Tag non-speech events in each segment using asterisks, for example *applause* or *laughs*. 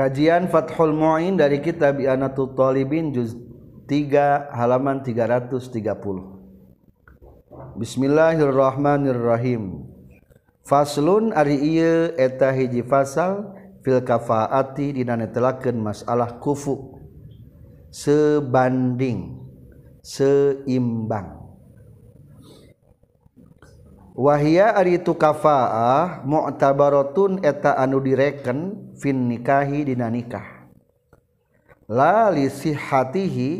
Kajian Fathul Mu'in dari kitab Ianatul Talibin juz 3 halaman 330. Bismillahirrahmanirrahim. Faslun ari ieu eta hiji fasal fil kafaati dina netelakeun masalah kufu. Sebanding, seimbang. Wahia ari tu kafaah mu'tabaratun eta anu direken fin nikahi dina nikah. La li sihatihi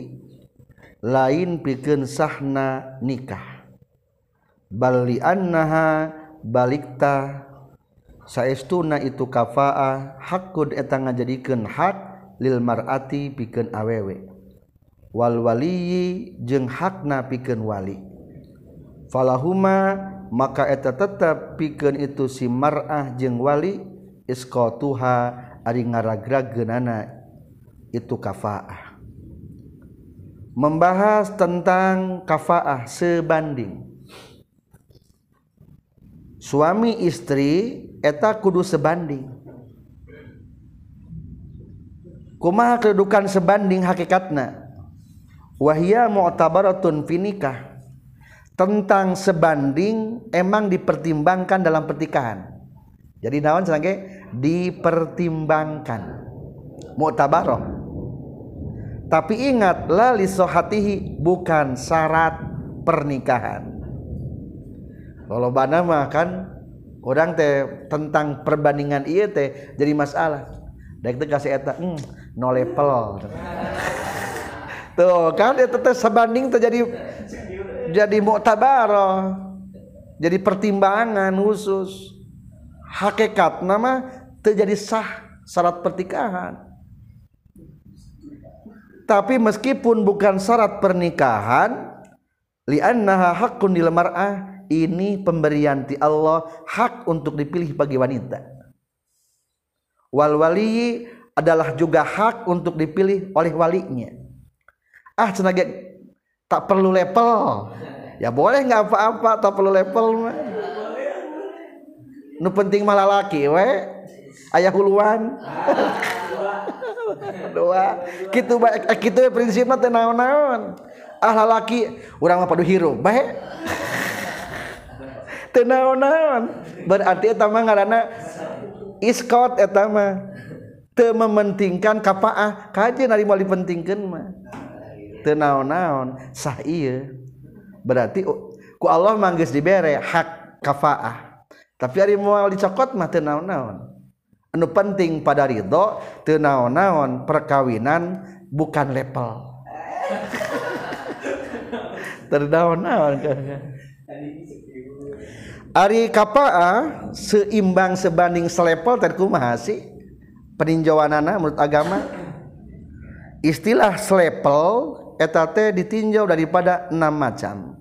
lain pikeun sahna nikah. Bal li annaha balikta saestuna itu kafaah hakun eta ngajadikeun hak lil mar'ati pikeun awewe. Wal waliyi jeung hakna pikeun wali. Falahuma maka eta tetap pikeun itu si mar'ah jeung wali isqatuha ari ngaragrageunana itu kafaah. Membahas tentang kafaah sebanding. Suami istri eta kudu sebanding. Kumaha kedudukan sebanding hakikatna? Wahia mu'tabaratun finikah tentang sebanding emang dipertimbangkan dalam pertikahan jadi naon sange dipertimbangkan. Mu'tabaroh tapi ingat la li sohatihi bukan syarat pernikahan. Kalau mah kan orang teh tentang perbandingan iya teh jadi masalah. Daik teh kasih eta hmm, no level. Tuh kan itu teh sebanding terjadi jadi mu'tabaroh jadi pertimbangan khusus. Hakikat nama terjadi sah syarat pertikahan tapi meskipun bukan syarat pernikahan li'annaha haqqun lil mar'ah ini pemberian ti Allah hak untuk dipilih bagi wanita. Wal wali adalah juga hak untuk dipilih oleh walinya. Ah cenah tak perlu level ya boleh nggak apa-apa tak perlu level mah. Nu penting malah laki we ayah huluan *laughs* doa. Gitu baik gitu prinsipnya teh naon-naon. Ah lalaki urang mah padu hirup bae *laughs* teu naon-naon. Berarti eta mah ngaranna iskot eta mah. Teu mementingkan kapaah. Kajian ari moal dipentingkeun mah. Teu naon-naon. Sah ieu. Berarti ku Allah manggis dibere hak kafaah tapi ari moal dicokot mah teu naon-naon anu penting pada ridho teu naon-naon perkawinan bukan level *laughs* terdaon-naon Ari kapaah seimbang sebanding selepel terkumaha sih? Peninjauanana menurut agama? Istilah selepel etate ditinjau daripada enam macam.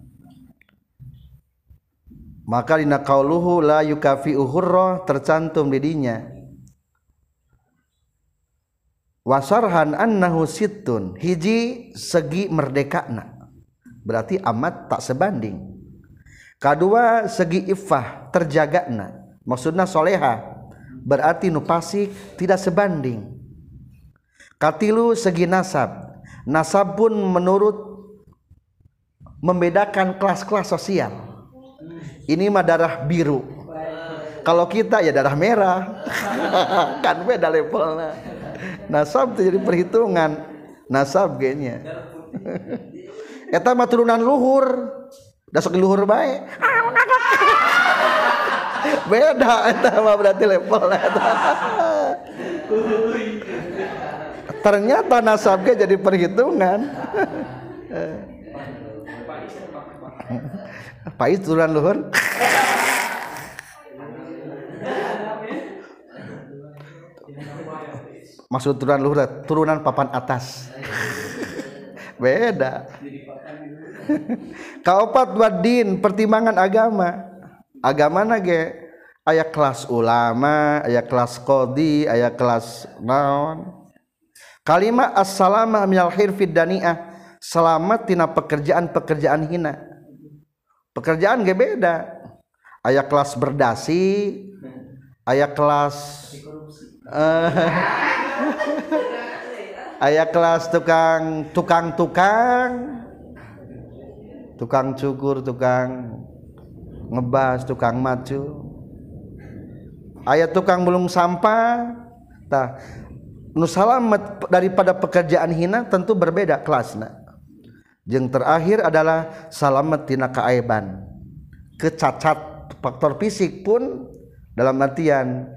Maka dina qauluhu la yukafi uhurra tercantum didinya wasarhan annahu sittun. Hiji segi merdekana berarti amat tak sebanding. Kedua segi iffah terjagana maksudna soleha berarti nu pasik tidak sebanding. Katilu segi nasab. Nasab pun menurut membedakan kelas-kelas sosial. Ini mah darah biru. Kalau kita ya darah merah. *laughs* Kan beda levelnya nasab jadi perhitungan. Nasab kayaknya. *laughs* Eta mah turunan luhur. Da sok luhur bae. *laughs* Beda eta mah berarti level eta. *laughs* Ternyata nasabnya jadi perhitungan. Pais turunan luhur maksud turunan luhur turunan papan atas. *laughs* Beda. *laughs* Kaopat wadin pertimbangan agama. Agama nage ayat kelas ulama ayat kelas kodi ayat kelas naon. Kalimat assalamah minal hirfid dani'ah. Selamat tina pekerjaan-pekerjaan hina. Pekerjaan ge beda. Ayat kelas berdasi ayat kelas uh, *laughs* ayah kelas tukang tukang-tukang tukang. Cukur tukang ngebas tukang maju. Ayat tukang belum sampah. Tah nu salamet daripada pekerjaan hina tentu berbeda kelasna. Yang terakhir adalah salamet tina keaiban kecacat faktor fisik pun dalam artian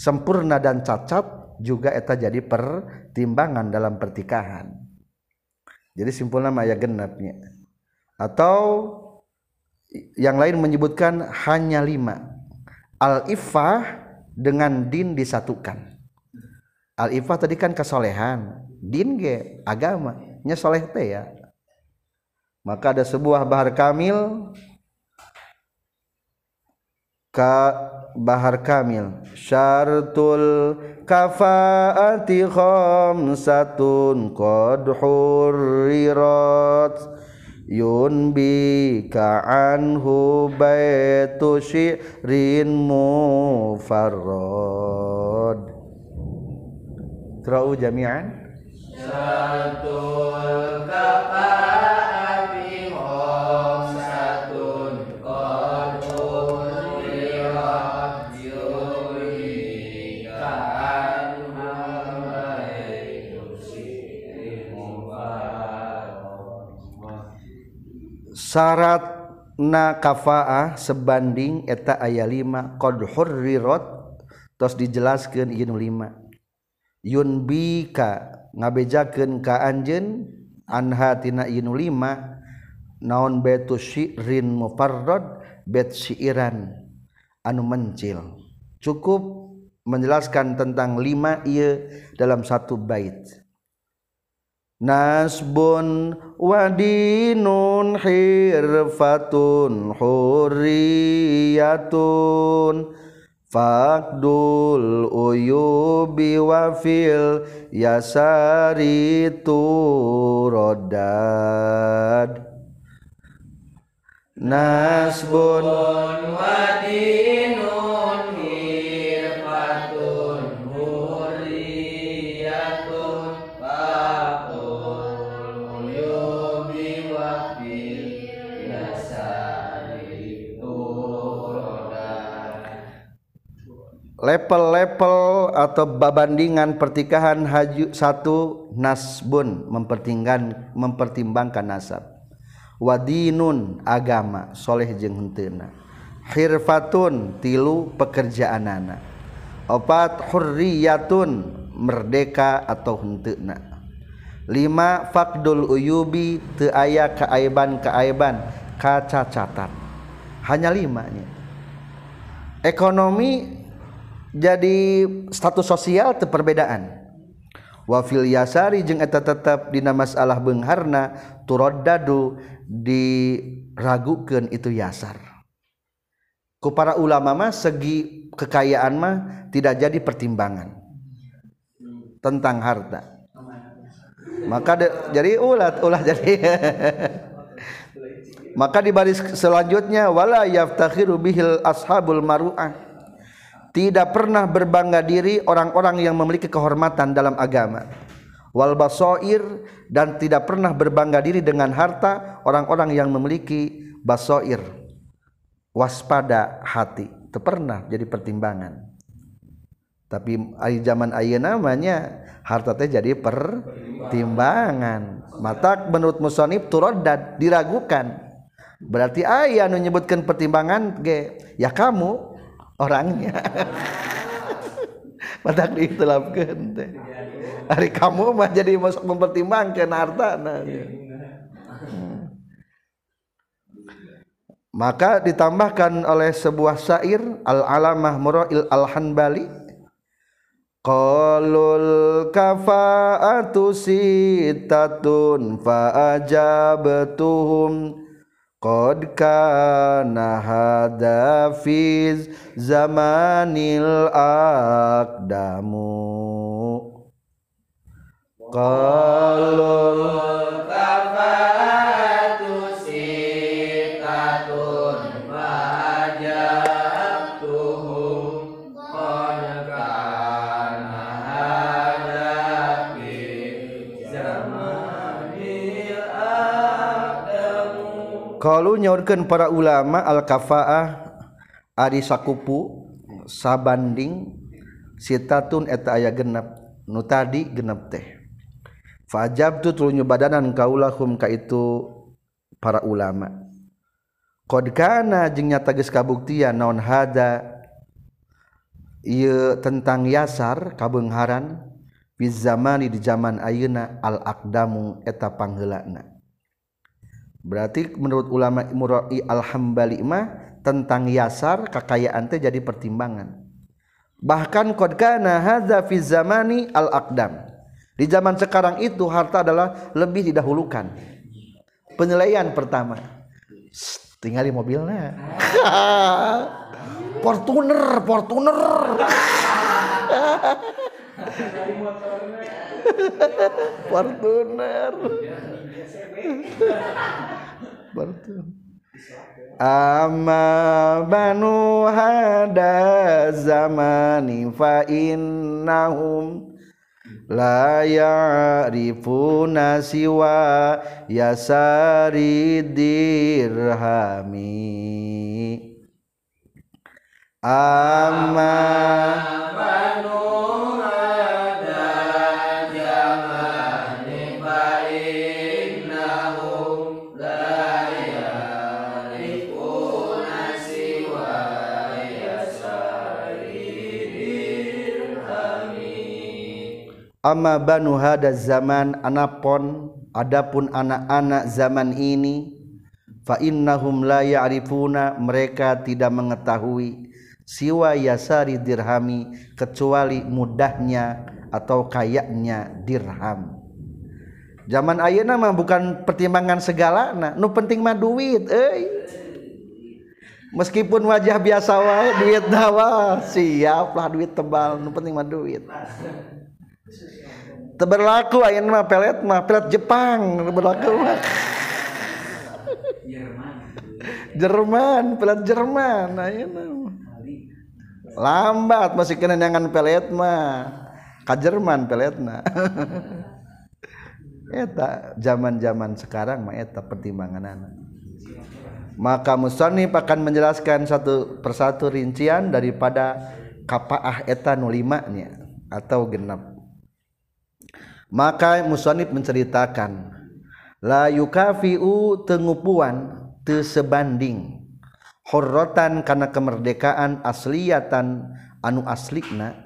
sempurna dan cacat juga eta jadi pertimbangan dalam pertikahan. Jadi simpulnya maya genapnya atau yang lain menyebutkan hanya lima. Al ifah dengan din disatukan. Al ifah tadi kan kesolehan. Din ge agama. Nya soleh ya. Maka ada sebuah bahar kamil ka bahar kamil. Syartul kafaati khamsatun qad hurrirat. Yunbi ka'anhu baitu syi'rin mufarrad. Terau jami'an. Syartul kafaati syarat na kafaah sebanding eta aya lima. Qad hurrirat tos dijelaskeun ieu lima. Yunbika ngabejakeun ka anjeun anha tina ieu lima. Naon baitu syirin mufarrad bait syiiran anu mencil. Cukup menjelaskan tentang lima ieu dalam satu bait. Nasbun wadinun hirfatun hurriyatun. Fakdul uyubi wa fil yasari turodad. Nasbun wadinun level-level atau babandingan pertikahan haju satu nasbun mempertimbangkan mempertimbangkan nasab. Wadinun agama soleh jeung henteu hirfatun tilu pekerjaanana. Opat hurriyatun merdeka atau henteu lima fakdul uyubi teu aya keaiban keaiban kacacatan. Hanya lima nya. Ekonomi jadi status sosial teu perbedaan. Wafil yasari jeung eta tetap dina masalah beungharna turaddadu diragukeun itu yasar. Ku para ulama mah segi kekayaan mah tidak jadi pertimbangan tentang harta. Maka de, jadi ulah ulah jadi. *laughs* Maka di baris selanjutnya wala yaftakhiru bihil ashabul maru'ah tidak pernah berbangga diri orang-orang yang memiliki kehormatan dalam agama. Wal basoir dan tidak pernah berbangga diri dengan harta orang-orang yang memiliki basoir waspada hati itu pernah jadi pertimbangan. Tapi zaman ayah namanya harta teh jadi pertimbangan. Mata menurut musonib turodad diragukan. Berarti ayah nu nyebutkan pertimbangan ge ya kamu orangnya mata diitilafkeun teh hari kamu mah jadi masuk mempertimbangkan harta nah. maka ditambahkan oleh sebuah syair al-alamah murail al-hanbali qalul kafa'atu sitatun fa'ajabtuhum qad kana hadza fi zamanil aqdamu. Qalul kafa'atu kalau nyaurkan para ulama al-kafaah Ari sakupu sabanding sitatun eta aya genep nu tadi genep teh. Fajab tu tulunyu badanan kaulahum ka itu para ulama. Qad kana jeung nyata geus kabuktian naon hada ieu tentang yasar kabeungharan fi zamani di zaman ayeuna al aqdamu eta pangheulana berarti menurut ulama Murai al-Hambali mah tentang yasar kekayaan teh jadi pertimbangan. Bahkan qad kana hadza fi zamani al aqdam di zaman sekarang itu harta adalah lebih didahulukan. Penilaian pertama. Tinggal di mobilnya. *laughs* Fortuner Fortuner Fortuner *laughs* Amma banu hada zamani fa innahum la ya'rifuna siwa yasari dirhami. Amma banu Amma banu hada zaman anapon adapun anak-anak zaman ini fa innahum la ya'rifuna mereka tidak mengetahui siwa yasari dirhami kecuali mudahnya atau kayaknya dirham. Zaman ayeuna mah bukan pertimbangan segala nah nu penting mah duit euy. Meskipun wajah biasa wae duit dawa siap lah duit tebal nu penting mah duit berlaku mah pelet mah pelet Jepang berlaku mah. Jerman pelet Jerman lambat masih kena jangan pelet mah. Ka Jerman peletna *laughs* eta zaman-zaman sekarang mah eta pertimbangan anak maka musannif akan menjelaskan satu persatu rincian daripada kapaah eta nulimanya atau genap maka musonib menceritakan la yukafi'u tengupuan tesebanding. Horrotan karena kemerdekaan asliatan anu aslikna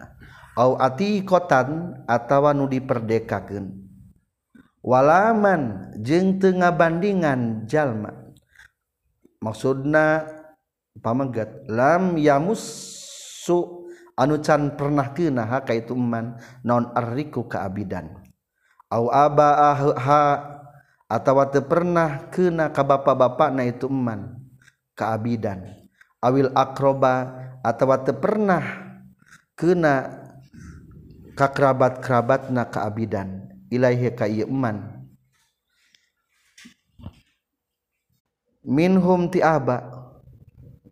au ati kotan atawa nu diperdekakeun. Walaman jeung teu ngabandingan jalma. Maksudna pamegat lam yamussu anu can pernah kena ka itu man non arriku kaabidan au abaaha ah atawa teu pernah kena ka bapak-bapakna itu eman kaabidan awil akroba atawa teu pernah kena ka kerabat-kerabatna kaabidan ilaihi ka ieu eman. Minhum ti aba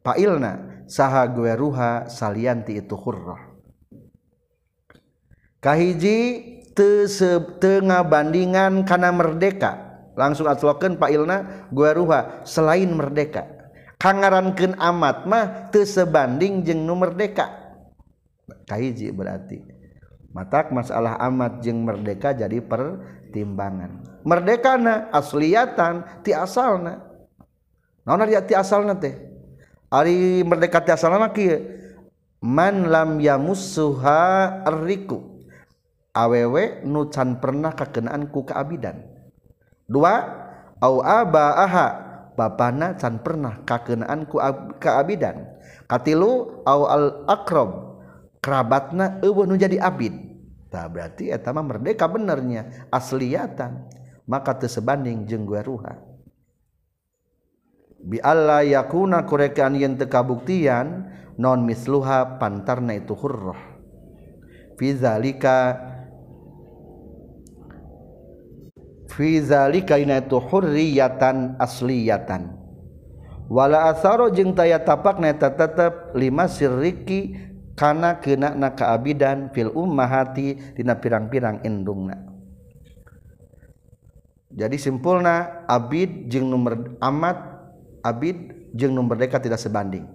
pailna saha gueruha salianti itu hurrah. Kahiji tengah bandingan karena merdeka. Langsung atloken Pak Ilna gua ruha selain merdeka. Kangarankan amat mah sebanding jeng nu merdeka. Kahiji berarti. Matak masalah amat jeng merdeka jadi pertimbangan. Merdekana asliatan ti asalna. Naon dia ti asalna teh? Ari merdeka ti asalna kieu? Man lam yamussuha arriku. Awewe nucan pernah kekenaanku keabidan. Dua au aba aha bapana can pernah kakenaanku keabidan. Katilu au al akrob kerabatna eueuh nu jadi abid. Tah berarti eta mah merdeka benernya asliyatan. Maka teu sebanding ruha. Bi alla yakuna kurekan yen teu kabuktian non misluha pantarna itu hurrah. Fi zalika fi zalika ina itu hurriyatan asliyatan. Wala asaro jeung taya tapak na eta tetep lima sirriki kana kena na kaabidan fil ummahati dina pirang-pirang indungna. Jadi simpulna abid jeung nomor amat abid jeung nomor dekat tidak sebanding.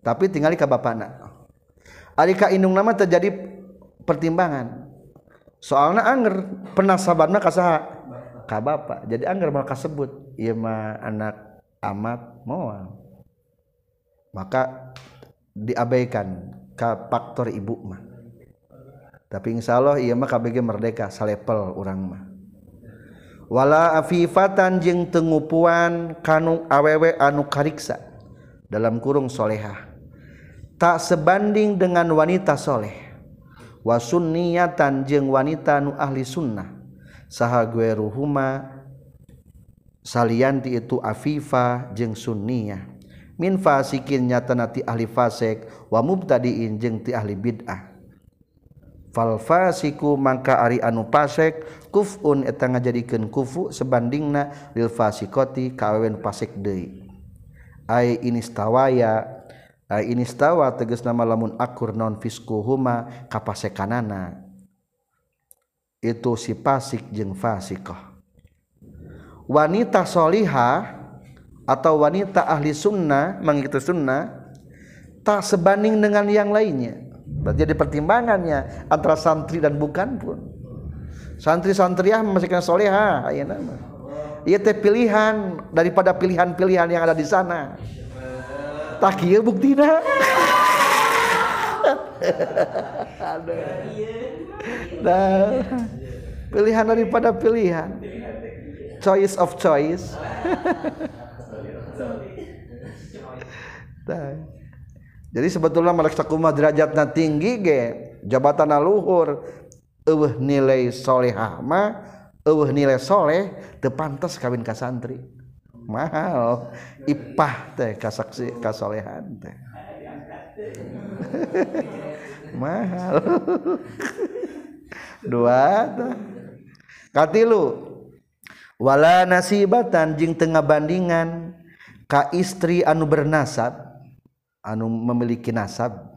Tapi tinggali ka bapana alika indung nama terjadi pertimbangan. Soalna anger penasabanna kasaha Ka Bapak. Jadi Angger maka sebut Ima anak amat moal. Maka diabaikan ke faktor ibu mah. Tapi insya Allah ia mah KBG merdeka salepel orang mah. Wala afifatan jeung tengupuan kanu awewe anu kariksa dalam kurung solehah. Tak sebanding dengan wanita soleh. Wasunniyatan jeung wanita nu ahli sunnah saha gue ruhuma. Salianti itu afifa jeung sunniyah. Min fasikin nyatana ti ahli fasik wa mubtadiin jeung ti ahli bid'ah. Fal fasiku mangka ari anu fasik kufun eta ngajadikeun kufu sebandingna lil fasikoti kawewen fasik deui. Ai inistawaya ai inistawa tegas nama lamun akur non fiskuhuma kapasekanana. Itu si fasik jeung fasikah. Wanita solihah atau wanita ahli sunnah mengikuti sunnah tak sebanding dengan yang lainnya. Ada pertimbangannya antara santri dan bukan pun. Santri-santriah memasukkan soleha ya nama. Iya teh pilihan daripada pilihan-pilihan yang ada di sana. Tak iya buktina *laughs* nah, pilihan daripada pilihan. Choice of choice. *laughs* Jadi sebetulnya meleksakumah derajatna tinggi ge jabatan luhur. Eueuh nilai solehah mah eueuh nilai soleh teu pantas kawin ka santri. Mahal. Ipah teh kasaksi kasolehan teh *laughs* mahal. *laughs* Dua katilu wala nasibatan jing tengah bandingan ka istri anu bernasab anu memiliki nasab.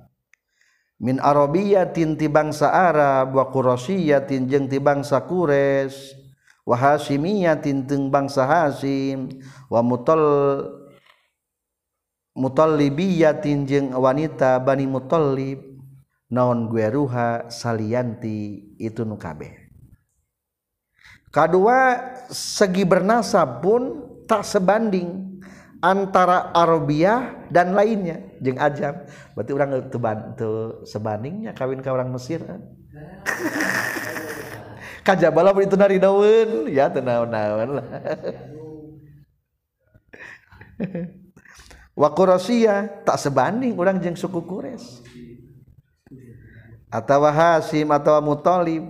Min arabiyatin ti bangsa Arab wa qurasiyatin jeung ti bangsa Quraisy wa hasimiyatin teng bangsa Hasim wa mutal mutallibiyatin jeung wanita Bani Mutallib naon gueruha salianti itu nu kabeh. Kadua segi bernasab pun tak sebanding antara Arabiah dan lainnya. Jeng ajam berarti orang itu bantu sebandingnya kawin ke orang Mesir *laughs* kajabala itu dari daun ya tenau naon *laughs* waku Rusia tak sebanding orang jeng suku Quraisy. Atau Hasim atau Muthalib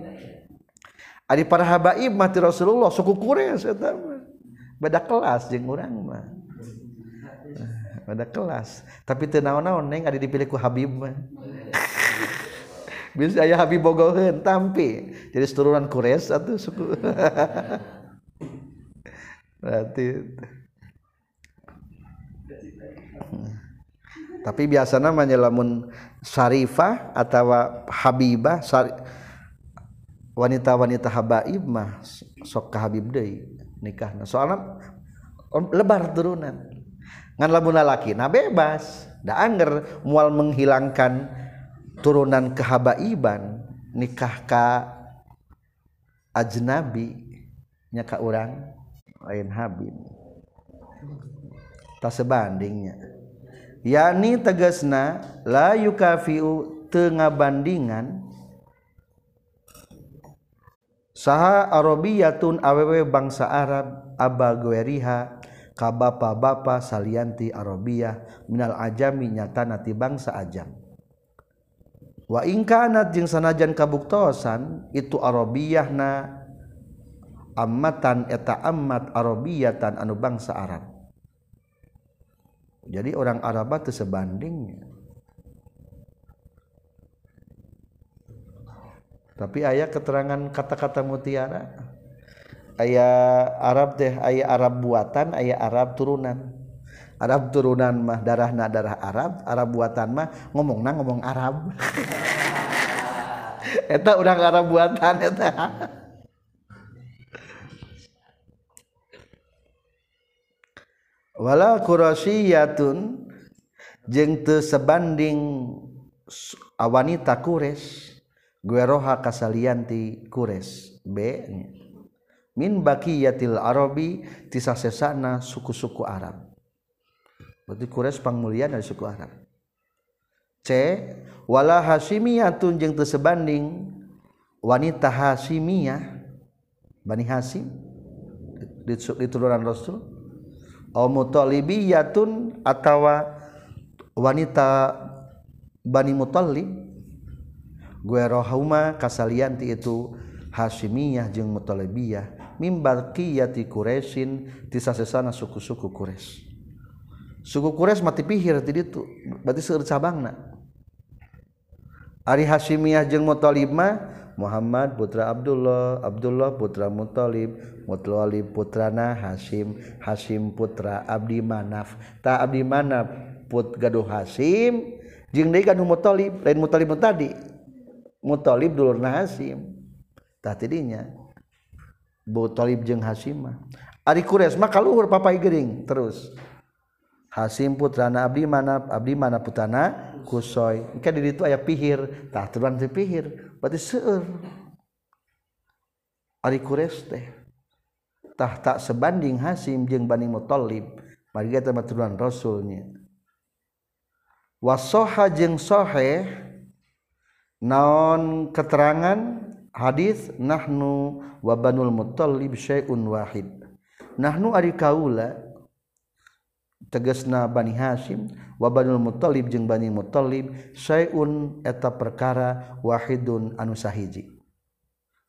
Adi para habaib mati Rasulullah suku Quraisy eta beda kelas jeung urang mah. Beda kelas. Tapi teu naon-naon neng ada dipilih ku Habib mah. *laughs* Bisa aya Habib bogoheun tampi. Jadi turunan Quraisy atau suku. *laughs* Berarti tapi biasa namanya lamun syarifah atau habibah wanita-wanita habaib mah sok ka habib deui nikahna. Soalna lebar turunan. Ngan lamun lalaki nah bebas. Da anger mual menghilangkan turunan kehabaiban nikah ka ajnabi nya ka urang lain habib. Tak sebandingnya. yani tegasna la yukafiu tengah bandingan saha arabiyatun awewe bangsa Arab abagweriha ka bapa-bapa salianti arabiyah minal ajami nyata nati bangsa ajam. Wa ingkanat jeung sanajan kabuktosan itu arabiyahna ammatan eta ammat arabiyatan anu bangsa Arab. jadi orang Arab itu sebandingnya. Tapi ayat keterangan kata-kata mutiara ayah Arab teh ayah Arab buatan ayah Arab turunan. Arab turunan mah darah na darah Arab Arab buatan mah ngomong na ngomong Arab. *laughs* Eta udah Arab buatan eta. wala kurasiyatun jeung teu sebanding wanita kures gueroha kasalian ti kures b. Min baqiyatil arabi tisah sesana suku-suku Arab. Berarti kures pangmulian dari suku Arab. C. Wala hasimiyatun jeung teu sebanding wanita hasimiyah bani hasim di, di turunan rasul. mutalibiyatun atawa wanita Bani Mutolib gue rohuma kasalianti itu Hasyimiyah jeung Mutolibiyah mimbar kiyati Quraisyin tisa sesana suku-suku Quraisy. Suku Quraisy mati pihir ti ditu berarti seueur cabangna. Ari Hasyimiyah jeung Mutolib mah Muhammad putra Abdullah Abdullah putra Muthalib Muthalib putrana Hasyim Hasyim putra Abdi Manaf. Ta Abdi Manaf put gaduh Hasyim jeung deui gaduh Muthalib lain Muthalib tadi. Muthalib dulurna Hasyim tah tidinya Muthalib jeung Hasyim mah. Ari Quraisy mah kaluhur papai gering terus. Hasim putrana Abdi Manaf Abdi Manaf putrana Kusoy. Engke di ditu aya pihir. Tah turunan ti pihir. berarti seueur ari kures teh. Tah tak sebanding Hasim jeung Bani Muthalib mari eta maturan rasulnya. Wasoha jeung sahih naon keterangan hadis nahnu wa banul muthalib syai'un wahid. Nahnu ari kaula tegesna Bani Hasyim wa Banul Muthalib jeung Bani Muthalib syai'un eta perkara wahidun anu sahiji.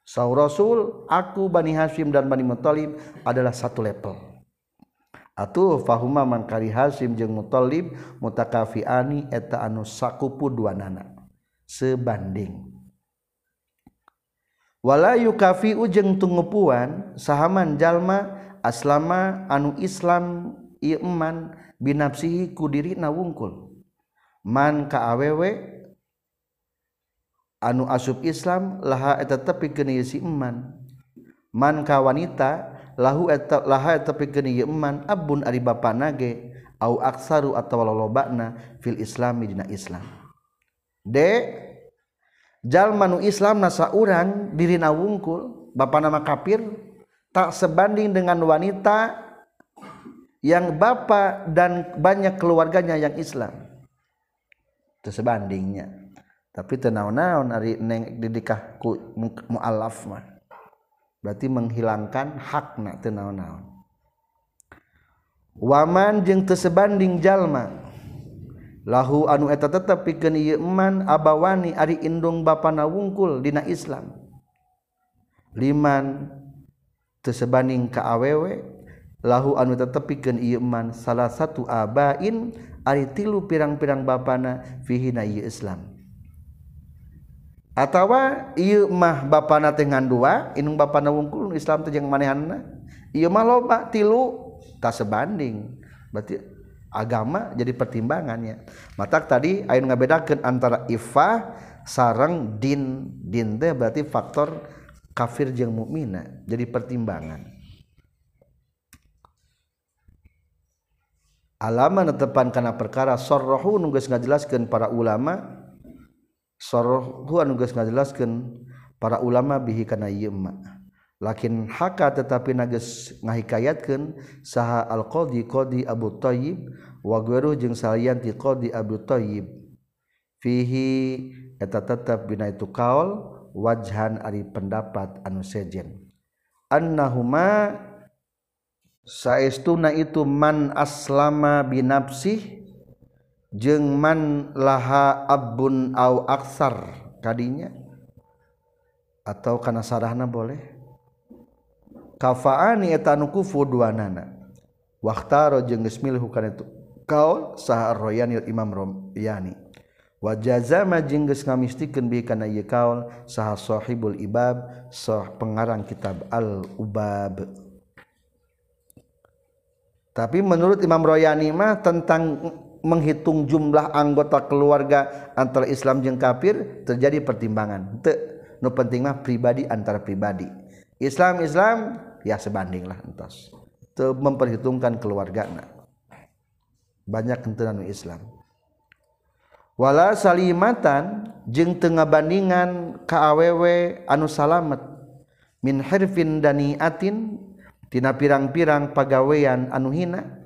Saur Rasul aku Bani Hasyim dan Bani Muthalib adalah satu level. Atuh fahuma man kari Hasyim jeung Muthalib mutakafiani eta anu sakupu duanana sebanding. Wala yukafi ujeng tungupuan sahaman jalma aslama anu Islam iman binafsihi kudiri na wungkul man ka awewe anu asub Islam laha eta tepi geni si iman man ka wanita lahu eta laha eta tepi geni iman abun ari bapa nage au aksaru atawa lolobana fil islami dina Islam. De jalma nu Islam nasa urang dirina wungkul bapa nama kafir tak sebanding dengan wanita yang bapak dan banyak keluarganya yang Islam. Itu sebandingnya. Tapi tenaun-naun ari neng didikah ku mualaf mah. Berarti menghilangkan hakna tenaun-naun waman jeung teu sebanding jalma. Lahu anu eta tetep pikeun ieu man abawani ari indung bapana wungkul dina Islam. Liman teu sebanding ka awewe lahu anu tetepikeun ieu man salah satu abain ari tilu pirang-pirang bapana fihi na ieu Islam. Atawa ieu mah bapana teh ngandua inung bapana wungkul Islam teh jeung manehanna ieu mah loba tilu tak sebanding berarti agama jadi pertimbangannya. Matak tadi ayo ngabedakeun antara ifah sarang din. Din teh berarti faktor kafir jeung mukmina jadi pertimbangan. alama netepan kana perkara sorrohu nunggus ngajelaskeun para ulama sorrohu nunggus ngajelaskeun para ulama bihi kana yema lakin haka tetapi nages ngahikayatkeun saha al-qadi qadi Abu Thayyib wa gweruh jeung salian ti qadi Abu Thayyib fihi eta tetap bina itu kaul wajhan ari pendapat anu sejen. Annahuma saestuna itu man aslama binafsih jeung man laha abun au aksar. Kadinya? Atau kana sarahna boleh? Kafaani eta nu kufu duanana. Waqtaro jeung geus milih kana itu. Kaul sah royanil imam royani wa jazama jeung geus ngamistikeun bi kana ieu kaul sah sahibul ibab sah pengarang kitab al ubab tapi menurut Imam Royani mah tentang menghitung jumlah anggota keluarga antara Islam jeung kafir terjadi pertimbangan. Teu nu penting mah pribadi antara pribadi. Islam Islam ya sebanding lah entos. Teu memperhitungkan keluargana. banyak kentenan Islamwala salimatan jengtengah bandingan KAwW anu salamet min hervin tina pirang-pirang pagawean anu hina?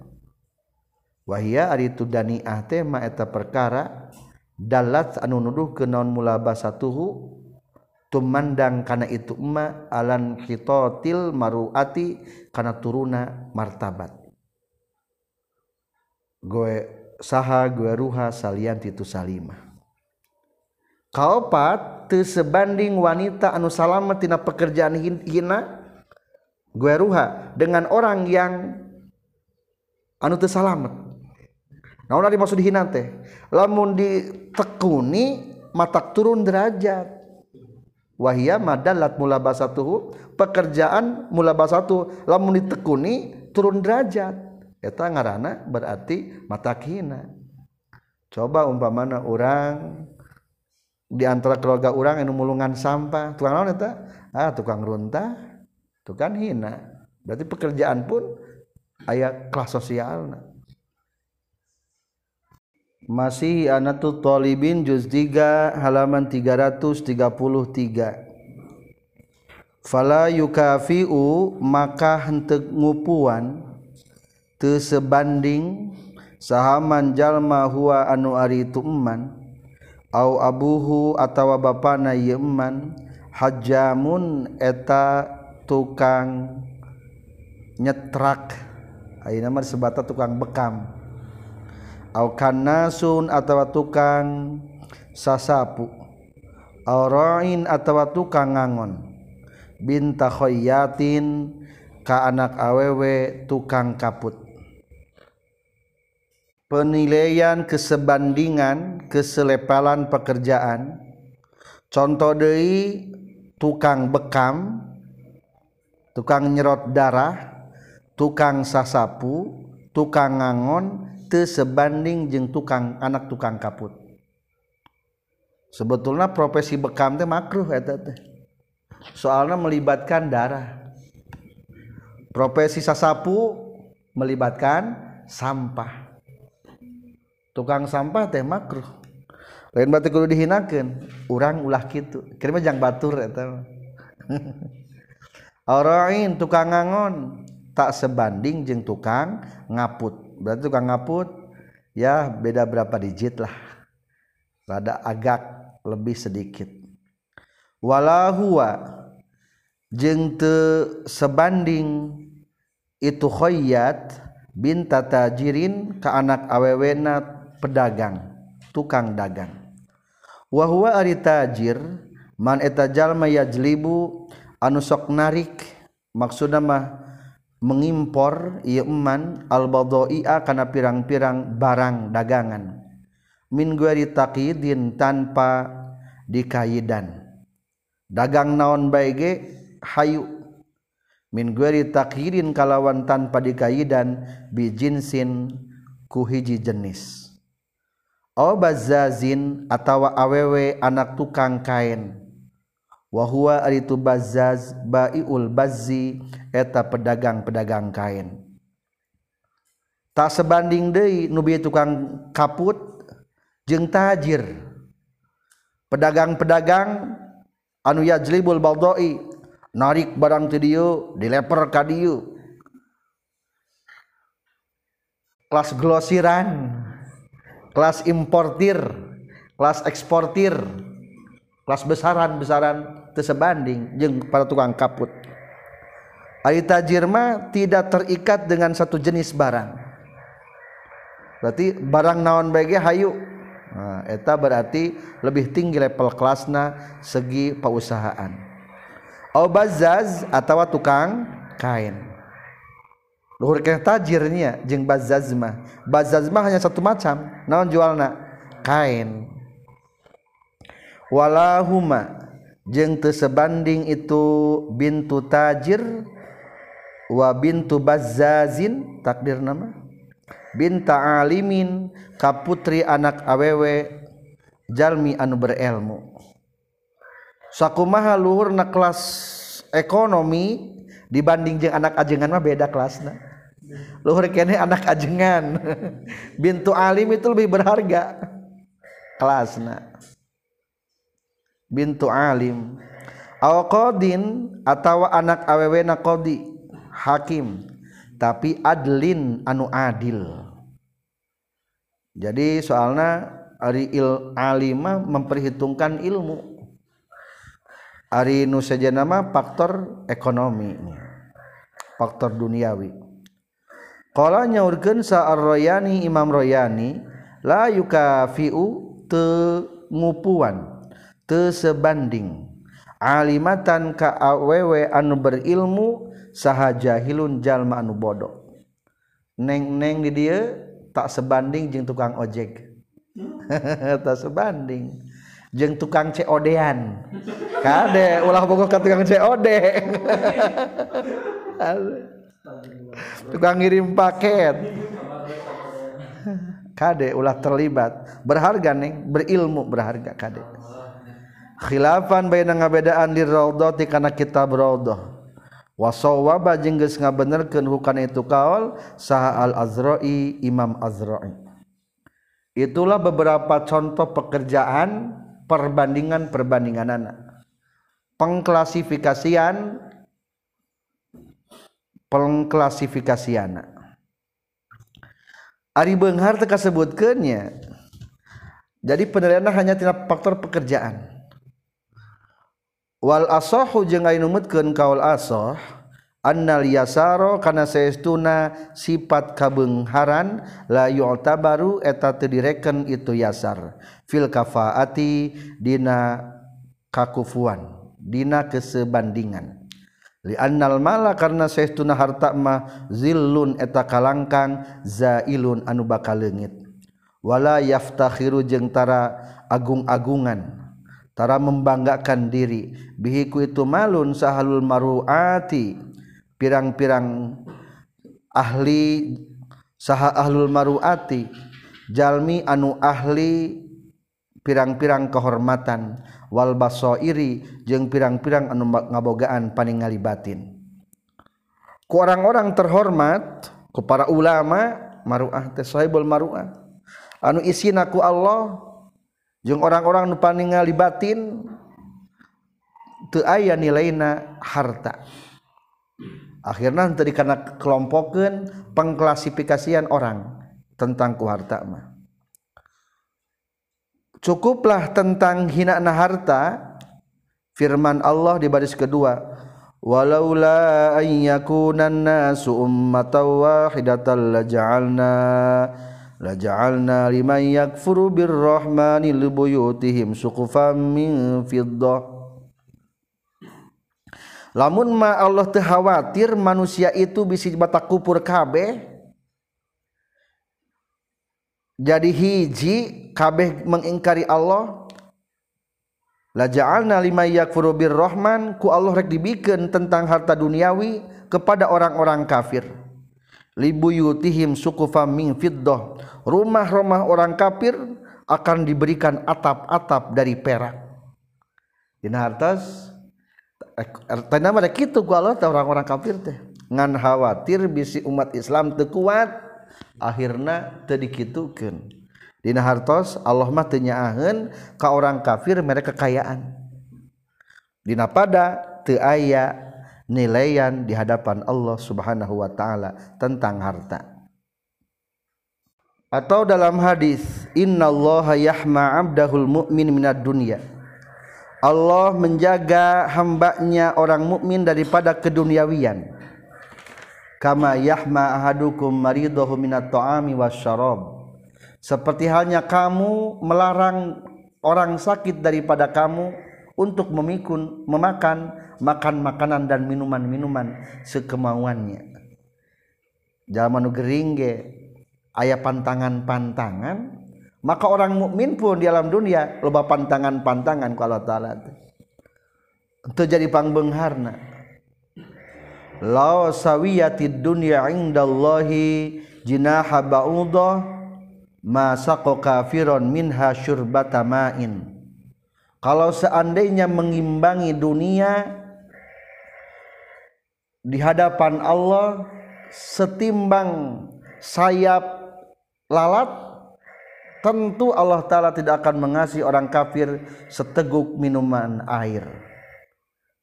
Wahia ari itu daniah teh ma eta perkara dalat anu nuduh ke naon mula satuhu tumandang kana itu ma alan khitotil maruati kana turuna martabat. Goe saha goe ruha salian titu salimah. Kaopat teu sebanding wanita anu salamet tina pekerjaan hina? gueruha dengan orang yang anu teu salamet. Naon ari maksud hina teh? Lamun ditekuni matak turun derajat. Wahia madalat mulabasatuhu pekerjaan mulabasatu. Lamun ditekuni turun derajat. Eta ngaranna berarti matak hina coba umpamana orang di antara keluarga orang yang mulungan sampah. Tukang naon eta? Ah tukang runtah. itu kan hina. Berarti pekerjaan pun ayat kelas sosial masih anatu tolibin juz 3 halaman 333 fala yukafi'u maka henteu ngupuan teu sebanding sahaman jalma huwa anu ari tu eman au abuhu atawa bapana ieu eman hajamun eta tukang nyetrak. Ayeuna mah disebutna tukang bekam. Nasun atau tukang sasapu. Aurain atau tukang ngangon. Bintakhoyatin ka anak awewe tukang kaput. Penilaian kesebandingan keselepalan pekerjaan. Contoh Dei tukang bekam tukang nyerot darah tukang sasapu tukang ngangon sebanding jeng tukang anak tukang kaput. Sebetulnya profesi bekam teh makruh teh. Soalnya melibatkan darah. Profesi sasapu melibatkan sampah. Tukang sampah teh makruh. Lain berarti kudu dihinakan orang ulah gitu kira jang batur eta *laughs* Orain tukang ngangon tak sebanding jeng tukang ngaput. Berarti tukang ngaput ya beda berapa digit lah. Rada agak lebih sedikit. Wala huwa jeung teu sebanding. Itu khayyat bin tatajirin ka anak awewena pedagang tukang dagang. Wa huwa ari tajir man eta jalma yajlibu anu sok narik maksudna mah mengimpor iman al-badai'a kana pirang-pirang barang dagangan. Min guari taqidin tanpa dikaidan. Dagang naon baige hayu. Min guari taqidin kalawan tanpa dikaidan bijinsin ku hiji jenis. Aw bazazin atawa awewe anak tukang kain wahwa itu bazaz baiul bazzi eta pedagang-pedagang kain. Tak sebanding deui nubi tukang kaput jeung tajir. Pedagang-pedagang anu yajlibul baldoi narik barang ti dieu dileper ka dieu. Kelas glosiran kelas importir kelas eksportir kelas besaran-besaran tersebanding jeng para tukang kaput. Ayat tajirma tidak terikat dengan satu jenis barang. Berarti barang naon baiknya hayu? Nah, eta berarti lebih tinggi level kelasna segi perusahaan. Au bazaz atau tukang kain. Luhur kena tajirnya jeng bazaz mah. Bazaz mah hanya satu macam naon jualna? Kain. Walahuma jeng tesebanding itu bintu tajir wa bintu bazzazin takdir nama binta alimin kaputri anak awewe jalmi anu berilmu. Sakumaha luhur na kelas ekonomi dibanding jeung anak ajengan mah beda kelasna. Luhur kene anak ajengan. *laughs* Bintu alim itu lebih berharga kelasna. bintu alim. Aw qadin atawa anak awewe na qadi hakim. Tapi adlin anu adil. Jadi soalnya ari il alimah memperhitungkan ilmu. Ari nu saja nama faktor ekonomi. Faktor duniawi. Kala nyaurkeun sa Ar-Royani Imam Royani la yukafiu teu ngupuan. tesebanding alimatan ka awewe anu berilmu saha jahilun jalma anu bodoh. Neng-neng di dia tak sebanding jeung tukang ojek. *laughs* Tak sebanding. Jeung tukang COD-an kade ulah bogoh ka tukang COD *laughs* tukang ngirim paket. *laughs* Kade ulah terlibat. Berharga neng. Berilmu berharga kade. Khilafan baina ngabedaan di raudhati kana kitab raudhah wasawaba jeung geus ngabenerkeun hukana itu kaul saha al azra'i imam azra'i. Itulah beberapa contoh pekerjaan perbandingan perbandingan anak pengklasifikasian pengklasifikasi anak Ari Benghar teka sebutkannya jadi penilaian hanya tina faktor pekerjaan Wal asohu jeung lain numutkeun kaul asoh annal yasaro kana saestuna sifat kabengharan la yu'tabaru eta teu direken itu yasar. Fil kafaati dina kakufuan dina kesebandingan. Li annal mala karna saestuna harta mah zillun eta kalangkang zailun anu bakal leungit. Wala yaftakhiru jeung tara agung-agungan. tara membanggakan diri. Bihiku itu malun sahalul maruati. Pirang-pirang ahli saha ahlul maruati. Jalmi anu ahli pirang-pirang kehormatan. Wal basoiri jeung pirang-pirang anu ngabogaan paningali batin. Ku orang-orang terhormat ku para ulama maruah teh sahibul maruah. Anu isinaku Allah jeung orang-orang nu paningali batin teu aya nilaina harta. Akhirnya teu dikana kelompokeun pengklasifikasian orang tentang ku harta mah. Cukuplah tentang hinana harta firman Allah di baris kedua walaula an ayyakunan nasu ummatan wahidatan laja'alna liman yakfuru birrahmani libuyutihim suqufan min fiddah. Lamun ma Allah teu khawatir manusia itu bisa bata kupur kabeh jadi hiji kabeh mengingkari Allah. La ja'alna liman yakfuru birrahman ku Allah rek dibikeun tentang harta duniawi kepada orang-orang kafir libuyutihim sukufa min fiddah rumah-rumah orang kafir akan diberikan atap-atap dari perak. Dina hartas eh, eh, tanda mereka kitu ku Allah orang-orang kafir teh. Ngan khawatir bisi umat Islam teu kuat akhirna teu dikitukeun. Dina hartos Allah mah teu nyaaheun ka orang kafir mereka kekayaan. Dina pada teu aya nilaian di hadapan Allah Subhanahu wa taala tentang harta. Atau dalam hadis, innallaha yahma 'abdahul mu'min minad dunya. Allah menjaga hambanya orang mukmin daripada keduniawian. Kama yahma ahadukum maridahu minat ta'ami wasyarab. Seperti halnya kamu melarang orang sakit daripada kamu untuk memikun memakan makan makanan dan minuman-minuman sekemauannya. Zaman geringge ayah pantangan-pantangan maka orang mukmin pun di alam dunia loba pantangan-pantangan kalau taala itu jadi pangbengharna la sawiyatid dunya indallahi jinaha ba'udah ma saqa kafiron minha syurbata ma'in. Kalau seandainya mengimbangi dunia di hadapan Allah setimbang sayap lalat tentu Allah taala tidak akan mengasihi orang kafir seteguk minuman air.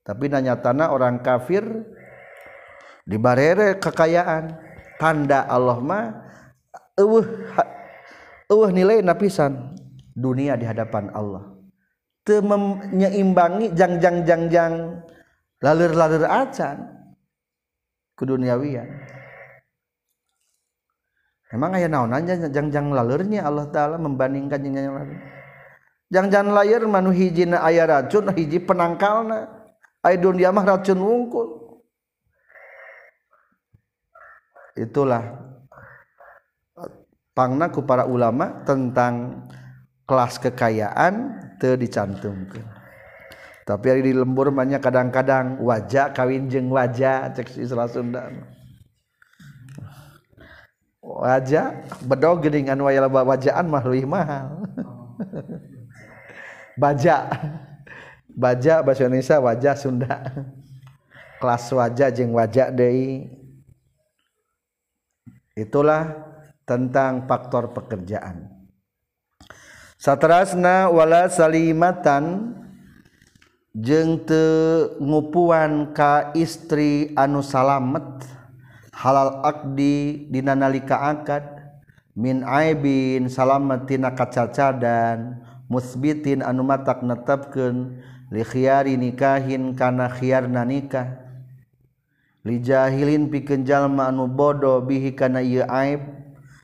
Tapi nanya tanah orang kafir di barere kekayaan tanda Allah mah eueuh eueuh nilai napisan dunia di hadapan Allah. Teu menyeimbangi jang-jang jang-jang laleur-laleur acan keduniawian. Emang aya naon aja jangjang lalurnya Allah taala membandingkan jeung yang lain jangjang layar manu hijina aya racun hiji penangkalna. Aya dunia mah racun wungkul. Itulah pangna ku para ulama tentang kelas kekayaan teu dicantumkeun. Tapi hari di lembur banyak kadang-kadang wajah kawin jeng wajah cek Isra Sunda. Wajah bedog geningan wayal wajaan mah leuwih mahal. *laughs* Baja. Baja bahasa Indonesia wajah Sunda. Kelas wajah jeung wajah deui itulah tentang faktor pekerjaan. Satrasna wala salimatan jeng tengupuan ka istri anu salamet halal Adi dinanalika angkat min Aibin salamettina kacacadan musbitin anu matak netapken likhiari nikahin kana khiyarna nikah. Lijahilin pikenjallma anu bodoh bihi kana ieu aib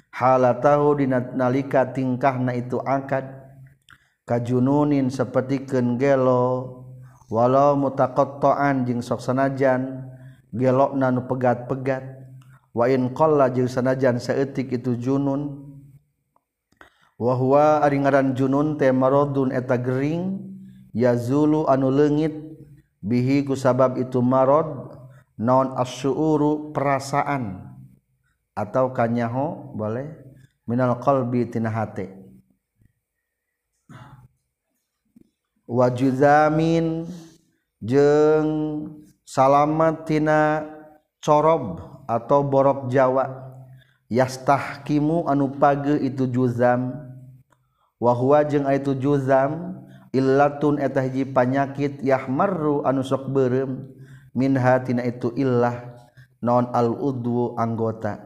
hala tahu dinalika tingkahna itu angkat. Kajununin seperti kengelo walau mutakotoan jing sok sanajan gelok nanu pegat-pegat. Wain kolla jeung sanajan seetik itu junun. Wahwa aringaran junun teh marodun eta gering yazulu anu leungit. Bihi ku sabab itu marod non asyuru perasaan. Atau kanyaho boleh? Minal qalbi tina hate. wajuzamin jeng salamatina corob atau borok Jawa. Yastahkimu anu page itu juzam. Wahwa jeung itu juzam illatun etahji panyakit yahmarru anu sok beureum minha tina itu illah non al udwu anggota.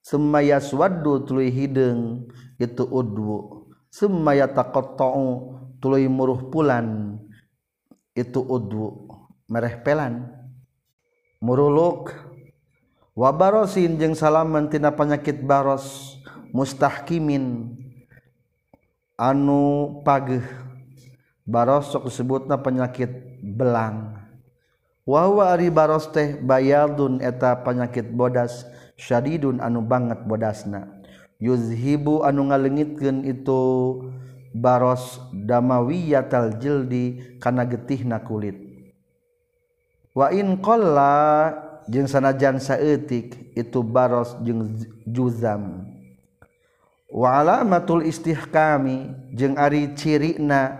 Summa yaswaddu tuluy hideung itu udwu. Summa yataqatta'u tuluy muruh pulan itu udwu mereh pelan. Muruluk wabarosin jeung salaman tina penyakit baros mustahkimin. Anu pageh baros sok disebutna penyakit belang. Wahwa ari baros teh bayadun eta penyakit bodas syadidun anu banget bodasna. Yuzhibu anu ngalengitkeun itu baros damawiyatal jildi kana getihna kulit. Wa in qalla jeung sanajan saeutik itu baros jeung juzam. Wa alamatul istihkami jeung ari cirina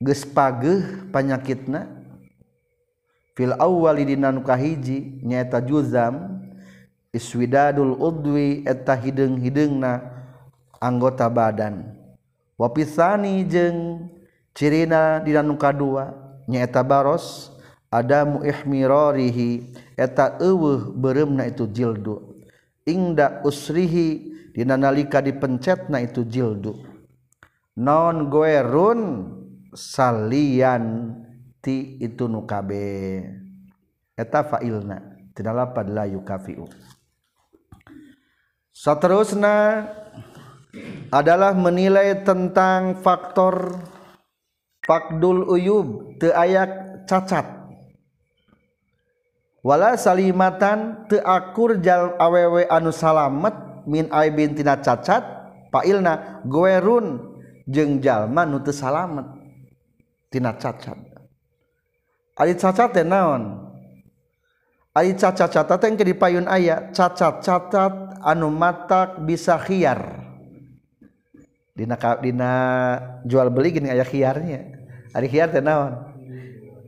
geus pageuh panyakitna. Fil awwali dinan kahiji nyaeta juzam iswidadul udwi eta hideung-hideungna anggota badan. wapisani jeng cirina diuka dua nyaeta baros ada muihmirorihi eta eueuh beremna itu jildu. Ingda usrihi dina nalika dipencetna itu jildu. Non goerun salian ti itu nukabe eta failna tidak lapad la yukafiu. Seterusnya adalah menilai tentang faktor fakdul uyub te ayak cacat. Wala salimatan teakur jal awewe anu salamet min aibin tina cacat pailna goerun jeung jalma nu teu salamet tina cacat. Ari cacat teh naon? Ari cacat-cacat teh ke dipayun aya cacat-cacat anu matak bisa khiar dina dina jual beli gini aya khiarnya. Ari khiar teh naon?